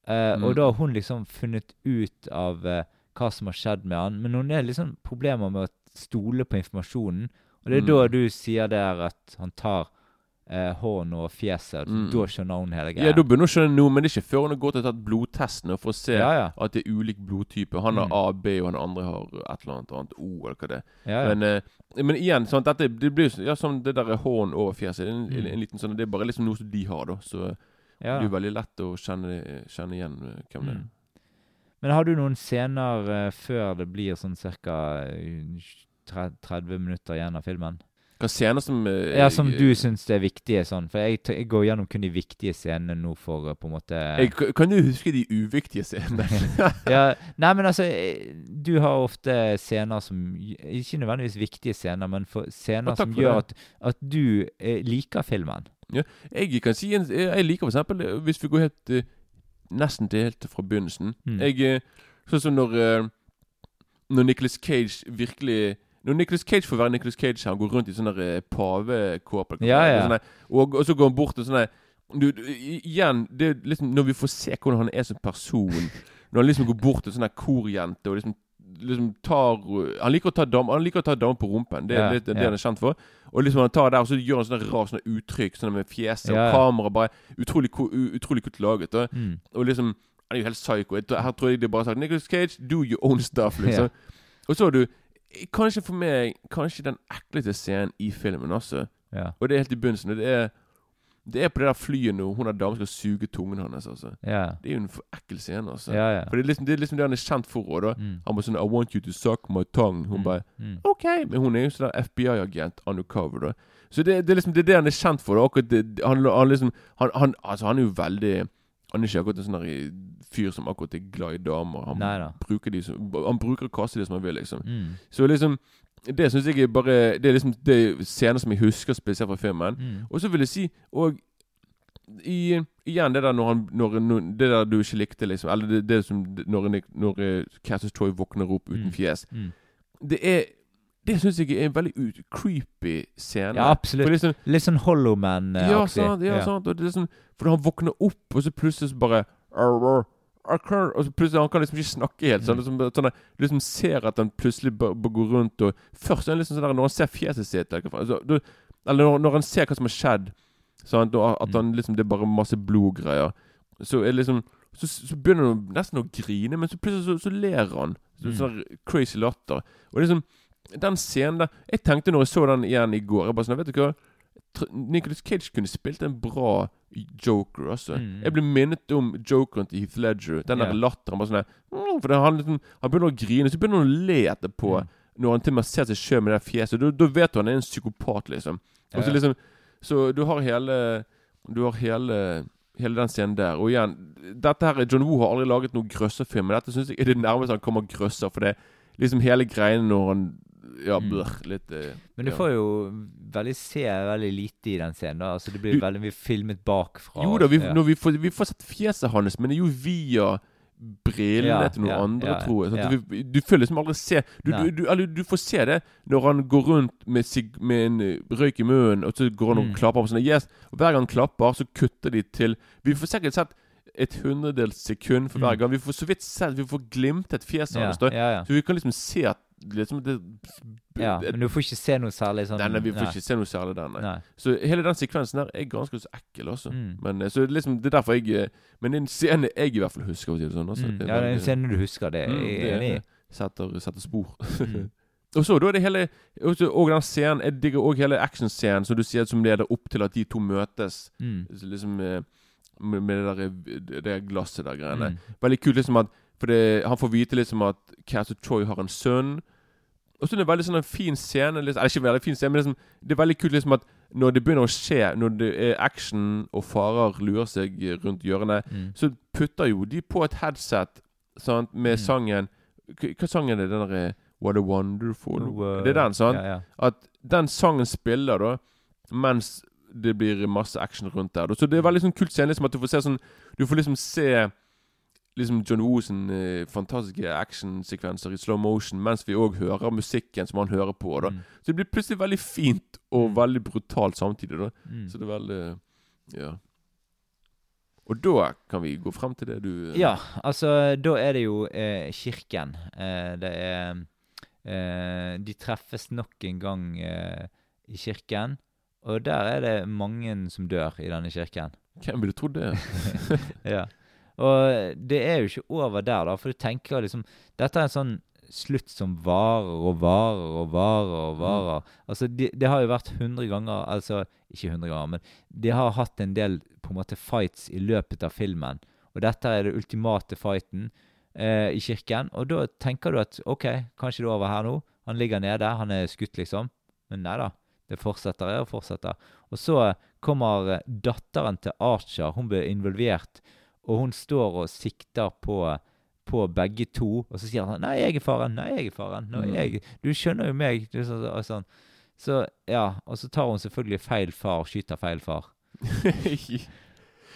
Mm. Og da har hun liksom funnet ut av hva som har skjedd med han. Men hun har liksom problemer med å stole på informasjonen. Og det er Mm. da du sier der at han tar eh, hånden og fjeset. Mm. Da skjønner hun hele Ja, greia. da begynner hun å skjønne noe, men det er ikke før hun har gått og tatt blodtestene for å se ja, ja. at det er ulik blodtype. Han har Mm. A, B, og han andre har et eller annet annet O, eller hva det er. ja, ja. Men, eh, men igjen, sånn, dette det blir jo ja, som det der hånden over fjeset. Det er en, Mm. en, liten sånn, det er bare liksom noe som de har, da. Så ja. det er jo veldig lett å kjenne, kjenne igjen eh, hvem det er. Mm. Men har du noen scener uh, før det blir sånn ca. 30 minutter igjen av filmen? Hva scener som eh, Ja, Som du syns er viktige? sånn For jeg, jeg går gjennom kun de viktige scenene nå for eh, på en måte jeg, Kan du huske de uviktige scenene? ja, Nei, men altså eh, Du har ofte scener som Ikke nødvendigvis viktige scener, men scener som gjør at, at du eh, liker filmen. Ja, jeg kan si en, Jeg liker for eksempel eh, Hvis vi går helt eh, Nesten til helt fra begynnelsen. Mm. Jeg eh, Sånn som når eh, Når Nicholas Cage virkelig Når Nicholas Cage får være Nicholas Cage Han går rundt i sånn der eh, pavekåpe Ja, ja. og, sånn og, og så går han bort og sånn du, du, Igjen, det er liksom når vi får se hvordan han er som person Når han liksom går bort til sånn korjente og liksom Liksom tar Han liker å ta dam damer på rumpen. Det er Ja, det, det ja. han er kjent for. Og liksom han tar der, og så gjør han sånne rar sånne uttrykk Sånn med fjeset og kamera. Bare utrolig, utrolig kult laget. Og, Mm. Og liksom Han er jo helt psycho. Her tror jeg de bare har sagt Nicholas Cage, do your own stuff, liksom. Og så har du Kanskje for meg Kanskje den ekleste scenen i filmen, også. Ja. Og det er helt i begynnelsen. Det er Det er på det der flyet nå hun der damen skal suge tungen hans, altså. Ja. Det er jo en for ekkel scene, altså. For det er, liksom, det er liksom det han er kjent for da. Mm. Han bare sånn I want you to suck my tongue. Hun Mm. bare Mm. OK. Men hun er jo sånn FBI-agent undercover, da. Så det, det er liksom det er det han er kjent for. da Akkurat det, han, han liksom han, han, Altså, han er jo veldig Han er ikke akkurat en sånn fyr som akkurat er glad i damer. Han Neida. bruker de som Han bruker å kaste de som han vil, liksom. Mm. Så liksom Det syns jeg er bare Det er liksom det scener som jeg husker spesielt fra filmen. Mm. Og så vil jeg si og i, Igjen det der når han når, når, Det der du ikke likte, liksom. Eller det, det som Når, når uh, Cassius Troy våkner opp uten Mm. fjes. Mm. Det er Det syns jeg er en veldig creepy scene. Ja, absolutt. Liksom, Litt sånn Hollowman-aktig. ja, sant, ja, sant. Det er sånn, for han våkner opp, og så plutselig så bare Og så plutselig Han kan liksom ikke snakke helt. Sånn, Mm. liksom, sånn, du liksom ser at han plutselig går rundt og Først er han liksom sånn der når han ser fjeset sitt altså, du, eller når, når han ser hva som har skjedd, sant, at Mm. han liksom det er bare masse blodgreier, så er det liksom så, så begynner han nesten å grine, men så plutselig så, så ler han. Så, Mm. Sånn crazy latter. Og liksom Den scenen der Jeg tenkte når jeg så den igjen i går Jeg bare sånn, vet du hva Nicholas Cage kunne spilt en bra Joker, altså. Mm. Jeg ble minnet om Jokeren til Heath Ledger. Den der latteren. Bare sånn mm, For det, han, liksom, han begynner å grine, så begynner han å le etterpå. Mm. Når han til og med ser seg sjøl med det fjeset. Da, vet du han er en psykopat, liksom. Så Ja. liksom Så du har hele Du har hele Hele den scenen der. Og igjen, dette her John Woo har aldri laget noen grøsserfilm, men dette syns jeg er det nærmeste han kommer grøsser. For det liksom hele greiene når han Ja, Mm. blør, litt eh, Men du får jo veldig se veldig lite i den scenen. da Altså Det blir Du- veldig mye filmet bakfra. Jo da, vi, ja. når vi, får, vi får sett fjeset hans, men det er jo via brillene Ja, til noen ja, andre, ja, tror jeg. Sant? ja. Du, du føler liksom aldri se du, Nei. du, du, eller, du får se det når han går rundt med, sig, med en eh, røyk i munnen, og så går han og Mm. klapper på yes. Og hver gang han klapper, så kutter de til Vi får sikkert sett et hundredels sekund for hver Mm. gang. Vi får så vidt sett Vi får glimtet fjeset hans. da. ja, ja. Så vi kan liksom se at liksom det, ja, men du får ikke se noe særlig sånn Nei, nei, vi får ikke se noe særlig der, nei. Nei. Så hele den sekvensen der er ganske så ekkel, altså. Mm. Men eh, så liksom, det er derfor jeg eh, Men det er en scene jeg i hvert fall husker. å si det sånn, altså. Mm. Det Ja, det er en scene du husker. Det Mm, jeg enig i. setter, setter spor. Mm. og så da er det hele og den scenen Jeg digger òg hele actionscenen som du sier som leder opp til at de to møtes. Mm. Liksom eh, med, med det der, det glasset der greiene. Mm. Veldig kult liksom at For det, han får vite liksom at Castle Troy har en sønn. Og så er det en veldig sånn en fin scene liksom, Eller ikke veldig fin scene, men liksom, det er veldig kult liksom at når det begynner å skje, når det er action og farer lurer seg rundt hjørnet, Mm. så putter jo de på et headset sant, med Mm. sangen Hva sangen er det? Den derre What a wonderful Uh, Det er den, sant? Ja, ja. At den sangen spiller da mens det blir masse action rundt der. Så det er veldig sånn kult scene liksom at du får se sånn Du får liksom se liksom John Woo sin eh, fantastiske actionsekvenser i slow motion mens vi òg hører musikken som han hører på. da Mm. Så det blir plutselig veldig fint og Mm. veldig brutalt samtidig. da Mm. Så det er veldig Ja. Og da kan vi gå frem til det du Ja, altså da er det jo eh, kirken. Eh, det er eh, De treffes nok en gang eh, i kirken. Og der er det mange som dør i denne kirken. Hvem ville trodd det? ja. Og det er jo ikke over der, da, for du tenker liksom Dette er en sånn slutt som varer og varer og varer og varer. Altså, det de har jo vært 100 ganger Altså, ikke 100 ganger, men de har hatt en del på en måte fights i løpet av filmen. Og dette er det ultimate fighten eh, i kirken. Og da tenker du at OK, kanskje det er over her nå. Han ligger nede, han er skutt, liksom. Men nei da. Det fortsetter og fortsetter. Og så kommer eh, datteren til Archer. Hun blir involvert. Og hun står og sikter på, på begge to. Og så sier han 'Nei, jeg er faren. Nei, jeg er faren. Mm. jeg, du skjønner jo meg.' Sånn, og sånn. Så ja, og så tar hun selvfølgelig feil far, skyter feil far.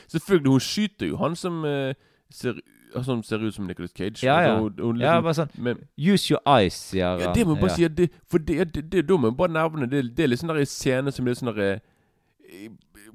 Selvfølgelig, hun skyter jo han som uh, ser, som ser ut som Nicolas Cage. Ja, ja. Altså, hun, hun Ja, liksom- bare sånn men, 'Use your eyes', sier ja, det må jeg bare Ja. si det, For det, det, det, da må jeg bare nevne det, det er litt sånn der scene som er sånn der eh,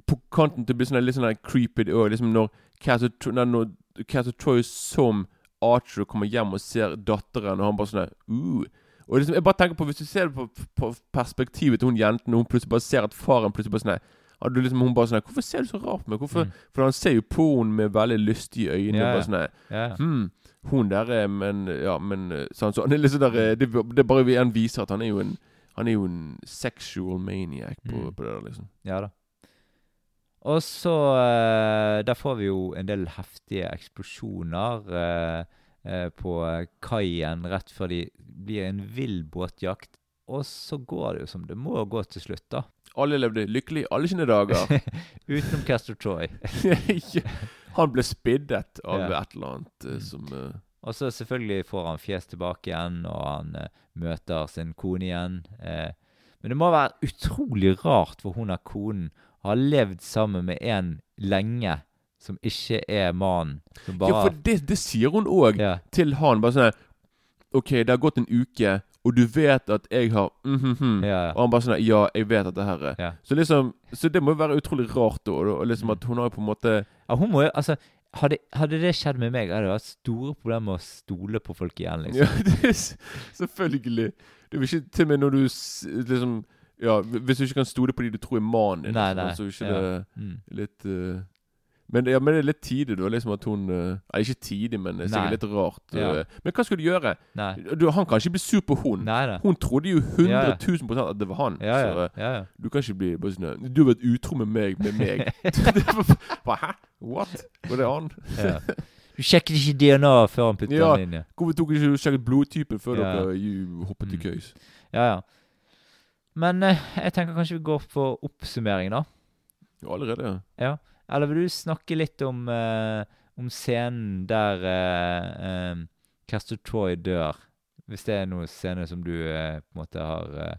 På kanten til å bli sånn litt sånn der creepy og liksom når Castle Troy som Archer kommer hjem og ser datteren, og han bare sånn uh. Og liksom, jeg bare tenker på Hvis du ser det på, på perspektivet til hun jenten, og hun plutselig bare ser at faren plutselig bare sånn du liksom, Hun bare sånn 'Hvorfor ser du så rart på meg?' Hvorfor? Mm. For han ser jo på henne med veldig lystige øyne. Yeah, Bare sånn yeah. Ja. Hm, hun der er Men ja, men sånn, så han er litt sånn der det, det bare han viser at han er jo en Han er jo en sexual maniac på, Mm. på det der, liksom. Ja da. Og så eh, Der får vi jo en del heftige eksplosjoner eh, eh, på kaien rett før de blir en vill båtjakt. Og så går det jo som det må gå til slutt, da. Alle levde lykkelig alle sine dager. Utenom Castor Troy. han ble spiddet av Ja. et eller annet eh, Mm. som uh... Og så selvfølgelig får han fjes tilbake igjen, og han eh, møter sin kone igjen. Eh, men det må være utrolig rart for hun er konen har levd sammen med en lenge som ikke er mannen. Bare Ja, for det, det sier hun òg Ja. til han. Bare sånn her, OK, det har gått en uke, og du vet at jeg har mhm, mhm. Ja, Og han bare sånn Ja, jeg vet at det her er ja. Så liksom Så det må jo være utrolig rart, da. liksom at hun har jo på en måte ja, hun må jo Altså, hadde, hadde det skjedd med meg, hadde det vært store problemer med å stole på folk igjen, liksom. Ja, det er selvfølgelig. Det vil ikke til og med når du liksom Ja, hvis du ikke kan stole på de du tror er mannen din, Nei, liksom, nei, så er ikke ja. det Mm. litt uh, men, ja, men det er litt tidlig, da. Liksom at hun uh, Nei, ikke tidlig, men det er sikkert litt rart. Ja. eh. Men hva skal du gjøre? Du, han kan ikke bli sur på hun. Nei nei. Hun trodde jo 100 Ja, ja. 000 prosent at det var han. Ja, Så ja. ja, ja. du kan ikke bli bare sånn Du har vært utro med meg, med meg. Det Hæ? What? Var det han? ja. Du sjekket ikke DNA før han puttet Ja. den inn, ja. Hvorfor tok ikke du sjekket blodtypen før Ja. dere hoppet hoppet i Mm. køys? Ja, ja. Men eh, jeg tenker kanskje vi går for oppsummering, da. Ja, allerede, ja. Ja. Eller vil du snakke litt om, eh, om scenen der uh, eh, Castor Troy dør? Hvis det er noen scene som du eh, på en måte har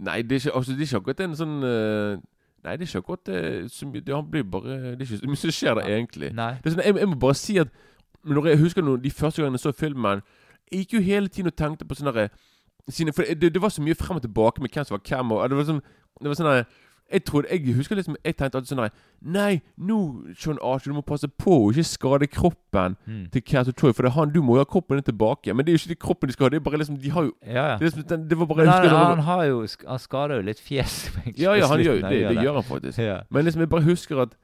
Nei, det er ikke, altså, det er ikke akkurat en sånn eh, Nei, det er ikke akkurat det, Han blir bare Det er ikke så mye som skjer der, egentlig. Nei. Det er sånn, jeg, jeg må bare si at Når jeg husker noe, de første gangene jeg så filmen Jeg gikk jo hele tiden og tenkte på sånn der, sine, For det, det var så mye frem og tilbake med hvem som var hvem. Og det var sånn, det var sånn der, jeg trodde, jeg husker liksom Jeg tenkte alltid sånn Nei, nå, John Archer, du må passe på å ikke skade kroppen Mm. til Castle Troy. For det er han, du må jo ha kroppen din tilbake. Men det er jo ikke de kroppen de skal ha. Det er bare liksom De har jo Ja, ja. Det, liksom, den- det var bare han, husker han har jo Han skader jo litt fjeset Ja, ja, han gjør jo det. Det gjør han faktisk. Ja. Men liksom, jeg bare husker at,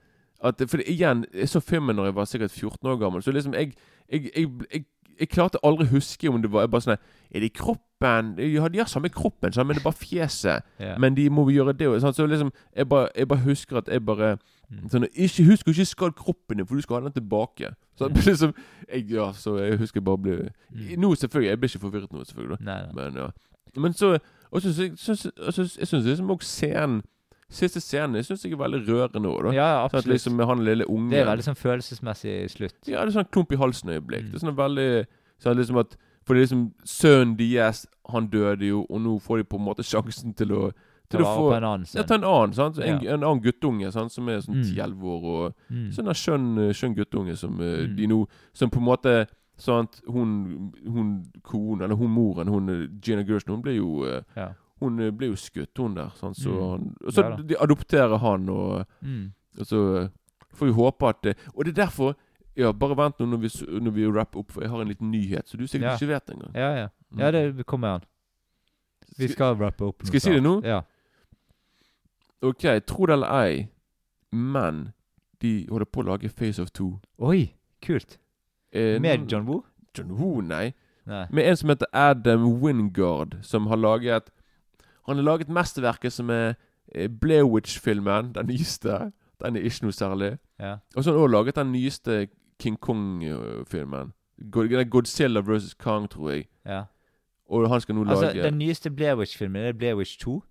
at For igjen, jeg så filmen når jeg var sikkert 14 år gammel. Så liksom, jeg Jeg, jeg, jeg, jeg klarte aldri å huske om det var bare sånn Er det kroppen? Ja, de har samme kroppen, sånn, men det er bare fjeset. Yeah. Men de må jo gjøre det sånn. Så liksom Jeg bare, jeg bare husker at jeg bare Mm. Sånn, ikke Husk å ikke skade kroppen din, for du skal ha den tilbake. Så Mm. liksom jeg, Ja, så jeg husker jeg bare ble Mm. Nå selvfølgelig, jeg ble ikke forvirret nå, selvfølgelig. Nei, nei. Men ja. Men så Og så syns jeg synes, Jeg syns liksom også scenen Siste scenen jeg synes jeg er veldig rørende òg, da. Ja, Sånn at absolutt. liksom med han lille ungen det er veldig sånn følelsesmessig slutt. Ja, det er sånn klump i halsen-øyeblikk. Mm. Det er sånn veldig sånn liksom at For det er liksom Sønnen deres, han døde jo, og nå får de på en måte sjansen til å Til å få en annen Ja, ta en annen, sant? En, Ja. en annen guttunge sant? som er sånn Mm. ti-elleve år. Og Mm. sånn en skjønn, skjønn guttunge som eh, Mm. de nå Som på en måte Sant, hun, hun konen, eller hun moren, hun eh, Gina Gershon, hun ble jo eh, Ja. Hun eh, ble jo skutt, hun der. Sant? Så, Mm. og så Ja de adopterer han, og, Mm. og så eh, får vi håpe at det Og det er derfor Ja, bare vent nå når vi, når vi rapper opp, for jeg har en liten nyhet som du sikkert Ja. ikke vet engang. Ja, ja. Ja, det kommer an. Vi skal rappe opp Skal jeg si det nå? Ja. Ok, tro det eller ei, men de holder på å lage Face of Two. Oi, kult. Eh, Med John Woo? John Woo, nei. Nei. Med en som heter Adam Wingard, som har laget Han har laget mesterverket som er eh, Blair Witch-filmen, den nyeste. Den er ikke noe særlig. Ja. Og så har han også laget den nyeste King Kong-filmen. Godzilla vs. Kong, tror jeg. ja. Og han skal nå Altså, lage den nyeste Blair Witch-filmen, er det Blair Witch 2?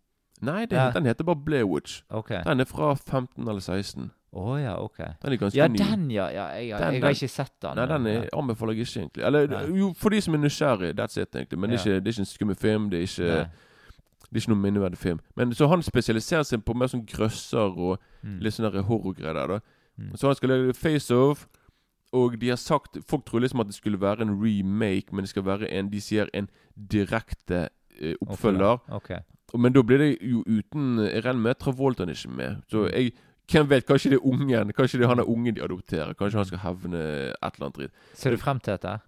Nei, det, Ja. den heter bare Blair Witch. Den er fra 15 eller 16. ja, ok. Den er ganske Ja, ny. den, ja. ja jeg, Den- jeg den- har ikke sett den. Nei, den er, anbefaler jeg ikke, egentlig. Eller Nei. jo, for de som er nysgjerrig. That's it, egentlig. Men det, er ikke, det er ikke en skummel film. Det er ikke, Nei. Det er ikke noen minneverdig film. Men Så han spesialiserer seg på mer sånn grøsser og Mm. litt sånne der horrorgreier. der, da Mm. Så han skal lage face-off. Og de har sagt Folk tror liksom at det skulle være en remake, men det skal være en De sier en direkte eh, oppfølger. Ok. Okay. Men da blir det jo uten Jeg regner med Travolta er ikke med. Så Mm. jeg Hvem vet? Kanskje det er ungen Kanskje det er han er ungen de adopterer. Kanskje han skal hevne et eller annet dritt. Ser du frem til dette?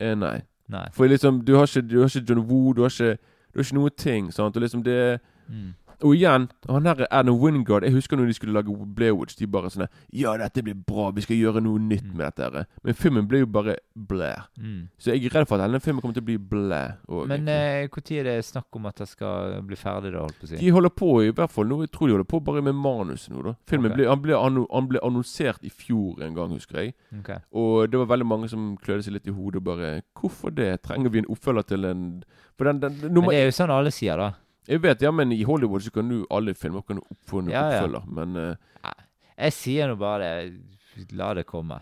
Eh, nei. Nei. For liksom Du har ikke, du har ikke John Woo, du har ikke, du har ikke noe ting. Sant? Og liksom det Mm. Og igjen, han her er Adam Wingard. Jeg husker når de skulle lage Blair Witch. De bare sånn Ja, dette blir bra. Vi skal gjøre noe nytt Mm. med dette. her Men filmen ble jo bare blæ. Mm. Så jeg er redd for at denne filmen kommer til å bli blæ. Men når eh, er det snakk om at det skal bli ferdig, da, holdt på å si? De holder på i hvert fall nå. Jeg tror de holder på bare med manuset nå. da Filmen okay. ble, han, ble anno, han ble annonsert i fjor en gang, husker jeg. Okay. Og det var veldig mange som klødde seg litt i hodet og bare Hvorfor det? Trenger vi en oppfølger til en For den, den, Men det er jo sånn alle sier, da. Jeg vet, ja, men i Hollywood så kan du alle filmer kan du Ja, ja. oppfølger. Men uh, Jeg sier nå bare det. La det komme.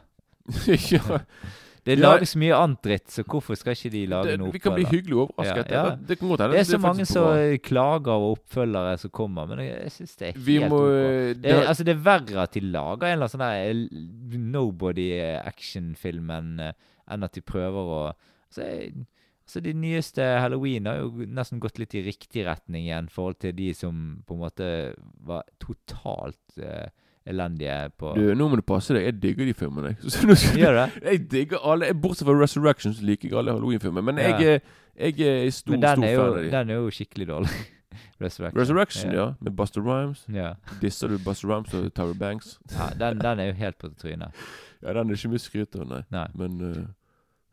ja, Det Ja. lages mye annet dritt, så hvorfor skal ikke de lage det, noe Vi kan bli hyggelig overrasket. Ja, ja. Det, det. Det er så mange som klager over oppfølgere som kommer, men jeg, jeg syns det er helt Vi må eh, Det er, altså, det er verre at de lager en eller annen sånn eh, nobody-actionfilm enn at de prøver å altså, jeg- altså, De nyeste Halloween har jo nesten gått litt i riktig retning igjen i forhold til de som på en måte var totalt eh, elendige på du, Nå må du passe deg. Jeg digger de filmene. jeg. Så Gjør det? Jeg digger alle jeg- Bortsett fra Resurrection, så liker jeg alle Halloween-filmer. Men jeg, Ja. er- jeg er stor, Men stor er, fan av de. den er jo skikkelig dårlig. Resurrection. Resurrection, ja. Med Buster Rhymes. ja. Disser du Buster Rhymes og Tower Banks? ja den, den er jo helt på trynet. Ja, den er ikke mye skryt av, nei. Nei. Men uh,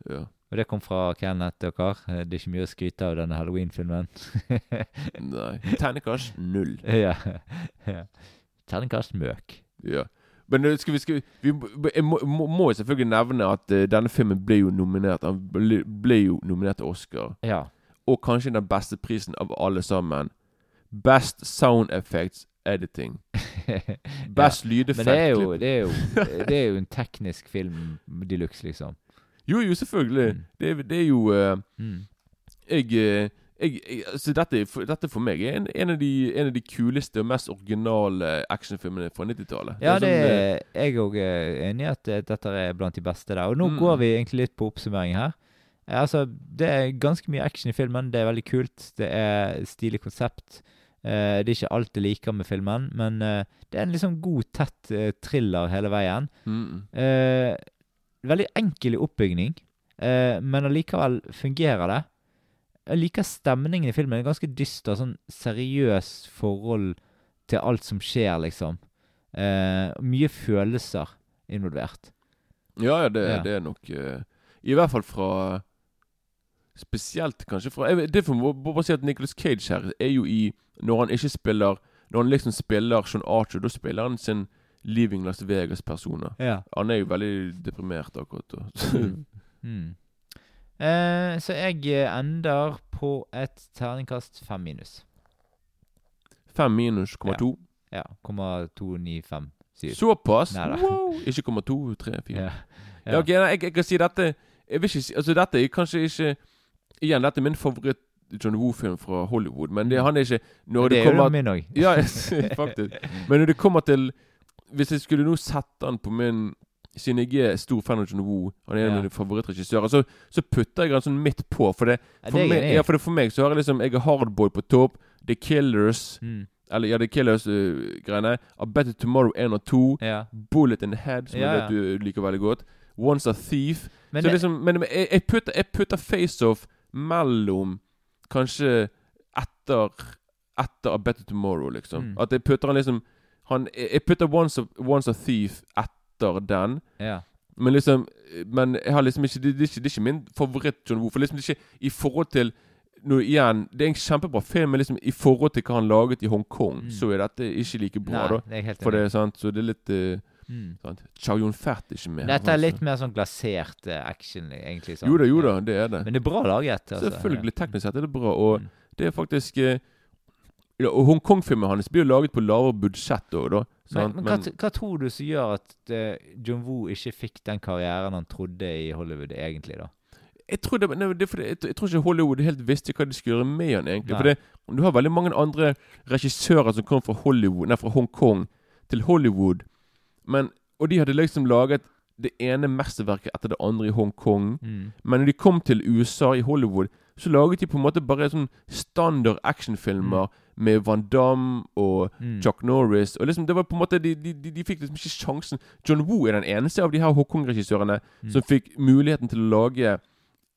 ja. Og det kom fra Kenneth, dere. kar. Det er ikke mye å skryte av denne Halloween-filmen. Nei. Ternekast null. ja. ja. Møk. Ja. Men eh, skal vi, skal vi, vi må- må, selvfølgelig nevne at uh, denne filmen ble jo nominert Han ble, ble jo nominert til Oscar. Ja. Og kanskje den beste prisen av alle sammen. Best Sound Effects Editing. Best lydeffekt. Men det er, jo, det, er jo, det er jo en teknisk film de luxe, liksom. Jo, jo, selvfølgelig. Mm. Det, er- det er jo uh, Mm. Jeg, eh, jeg, jeg altså dette, er dette for meg er en, en, av de, en av de kuleste og mest originale actionfilmene fra 90-tallet. Ja, det sånn, eh, er jeg òg enig i at eh, dette er blant de beste der. Og nå Mm. går vi egentlig litt på oppsummering her. Eh, Altså, Det er ganske mye action i filmen. Det er veldig kult. Det er stilig konsept. Uh, det er ikke alt jeg liker med filmen, men uh, det er en liksom god, tett uh, thriller hele veien. mm, Eh, veldig enkel i oppbygning, eh, men allikevel fungerer det. Jeg liker stemningen i filmen. En ganske dyster, sånn seriøs forhold til alt som skjer, liksom. Eh, mye følelser involvert. Ja, ja, det, Ja. det er nok uh, I hvert fall fra Spesielt kanskje fra jeg, Det får man bare si at Nicholas Cage her er jo i Når han ikke spiller Når han liksom spiller Sean Archer, da spiller han sin Living Las Vegas-personer. Ja. Han er jo veldig deprimert akkurat. Mm. Mm. Eh, så jeg eh, ender på et terningkast fem minus. Fem minus komma Ja. to. Ja. Komma to ni fem syv. Såpass? Neida. Wow! Ikke komma to, tre, fire. Ja. Ja, ok, nei, jeg, jeg kan si dette Jeg vil ikke si Altså, dette er kanskje ikke Igjen, dette er min favoritt John Woo-film fra Hollywood, men det, han er ikke Når det det, er jo min òg. Ja, faktisk. Men når det kommer til Hvis jeg skulle nå sette han på min Siden jeg er stor fan av John Woo, han er en Ja. av mine favorittregissører, så, så putter jeg han sånn midt på. For det, Ja, for det er meg, ja, for, det, for meg så har jeg liksom Jeg er Hardboy på topp, The Killers Mm. Eller ja, The Killers-greiene. A Better Tomorrow 1 og 2. Ja. Bullet in the Head, som Ja, jeg vet du liker veldig godt. Once a Thief. Men så det, liksom, men men jeg, jeg putter, jeg putter face-off mellom Kanskje etter Etter A Better Tomorrow, liksom. Mm. At jeg putter han liksom han, Jeg putter Once a, Once a Thief etter den. ja. Men liksom Men jeg har liksom ikke Det, det, er, ikke, det er ikke min favoritt John Woo. For liksom det er ikke i forhold til nå igjen, Det er en kjempebra film, men liksom i forhold til hva han laget i Hongkong, Mm. så er dette ikke like bra. Nei, da det er helt For det er sant Så det er litt uh, Mm. sant? Chow Yun-Fat ikke med. Dette er altså. litt mer sånn glasert uh, action, egentlig. Sånn. Jo da, jo da, det er det. Men det er bra laget. Altså. Selvfølgelig. Teknisk sett er det bra. Og Mm. det er faktisk uh, Hongkong-filmen hans blir jo laget på lavere budsjett òg, da. Men, sant? men hva, hva tror du som gjør at uh, John Woo ikke fikk den karrieren han trodde i Hollywood, egentlig, da? jeg, tror det, nei, det jeg, jeg tror ikke Hollywood helt visste hva de skulle gjøre med han, egentlig. Nei. For det, du har veldig mange andre regissører som kom fra Hollywood Nei, fra Hongkong til Hollywood. Men, og de hadde liksom laget det ene mesterverket etter det andre i Hongkong. Mm. Men når de kom til USA, i Hollywood, så laget de på en måte bare sånn standard actionfilmer med Van Damme og Mm. Chuck Norris. Og liksom det var på en måte De, de, de, de fikk liksom ikke sjansen. John Woo er den eneste av de her Hongkong-regissørene Mm. som fikk muligheten til å lage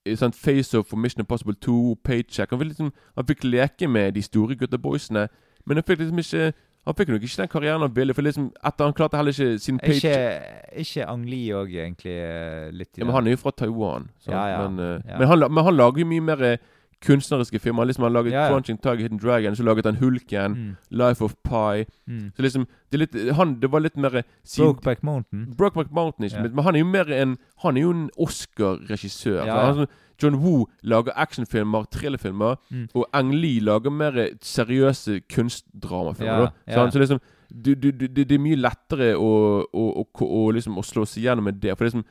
eh, sånn Face-Off for Mission Impossible 2, Paycheck. Han fikk, liksom, han fikk leke med de store gutta boysene, men han fikk liksom ikke Han fikk nok ikke den karrieren han ville. For liksom etter Han klarte heller ikke sin Paycheck ikke, ikke Ang Lee òg egentlig eh, litt i ja. Men han er jo fra Taiwan. Ja, ja. Men, uh, Ja. men, han, men han lager jo mye mer eh, kunstneriske filmer. Liksom Han laget Ja, ja. Crunching Tiger, Hidden Dragon, så laget han Hulken, mm. Life of Pi. Mm. Så liksom Det, er litt, han, det var litt mer eh, sin- Brokeback Mountain. Brokeback Mountain, ikke yeah. men han er jo mer en Han er jo en Oscar-regissør. Ja, ja. John Woo lager actionfilmer, thrillerfilmer, Mm. og Ang Lee lager mer eh, seriøse kunstdramafilmer. Ja. Så liksom du, du, du, det, er mye lettere å, å, å, å, liksom, slå seg gjennom med det. For liksom,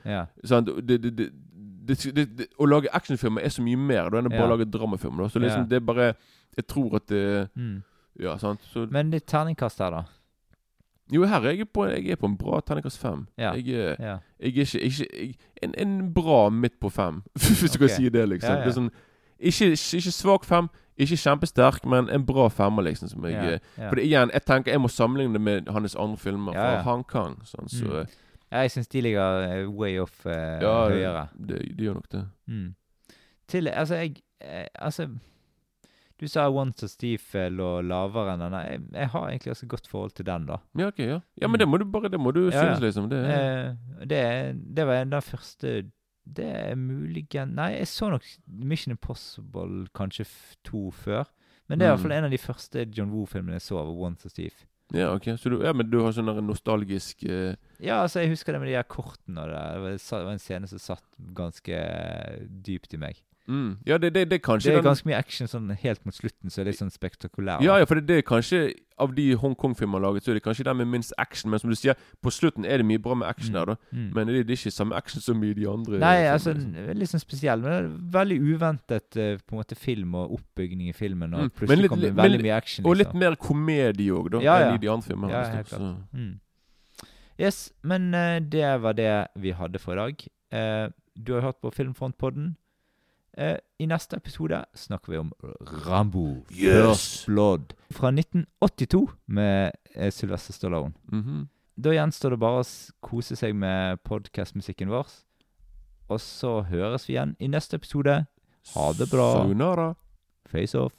sant? Det, det, det, det, det, det, å lage actionfilmer er så mye mer da enn å bare Ja. lage dramafilmer. Så liksom Ja. det er bare Jeg tror at det Mm. Ja, sant. Så, Men ditt terningkast her, da? jo, her er jeg på, jeg er på en bra terningkast fem. Ja. Jeg Ja. Jeg er ikke, ikke jeg, en, en bra midt på fem, hvis du kan si det, liksom. Det er sånn, ikke, ikke svak fem, ikke kjempesterk, men en bra femmer, liksom. Som jeg, ja. eh, ja. For igjen, jeg tenker jeg må sammenligne det med hans andre filmer fra ja. Hongkong. Sånn, så Mm. Jeg syns de ligger eh, way off uh, ja, høyere. det, de gjør nok det. Mm. Til Altså, jeg eh, Altså Du sa Once og Steve lå lavere enn denne. Jeg, jeg har egentlig også godt forhold til den, da. Ja, ok, ja. ja Mm. men det må du bare Det må du Ja, synes, liksom. Det, Eh, det, det var den første Det er muligens Nei, jeg så nok Mission Impossible kanskje to før. Men det er i hvert fall Mm. en av de første John Woo-filmene jeg så, var Once og Steve. Ja, ok. Så du, ja, men du har sånn der nostalgisk eh, Ja, altså, jeg husker det med de her kortene det. var, en scene som satt ganske dypt i meg. Mm. Ja, det, det, det er kanskje Det er den- ganske mye action sånn helt mot slutten, så er det litt sånn spektakulært. Ja, ja, for det, det er kanskje Av de Hongkong-filmer laget, så er det kanskje den med minst action. Men som du sier, på slutten er det mye bra med action Mm. her, da. Mm. Men det, det er ikke samme action som i de andre. Nei, filmene, altså liksom. litt sånn spesiell, men det er veldig uventet eh, på en måte film og oppbygning i filmen. Og Mm, plutselig litt- kommer det veldig men, mye action. Og litt liksom. mer komedie òg, da, Ja, ja. enn i de andre filmene. Ja, helt klart. Mm. Yes, men uh, det var det vi hadde for i dag. Uh, du har hørt på Filmfrontpodden. Eh, I neste episode snakker vi om Rambo Yes! First Blood fra 1982 med eh, Sylvester Stallone. Mhm. Da gjenstår det bare å kose seg med podkastmusikken vår. Og så høres vi igjen i neste episode. Ha det bra. Sayonara. Face off.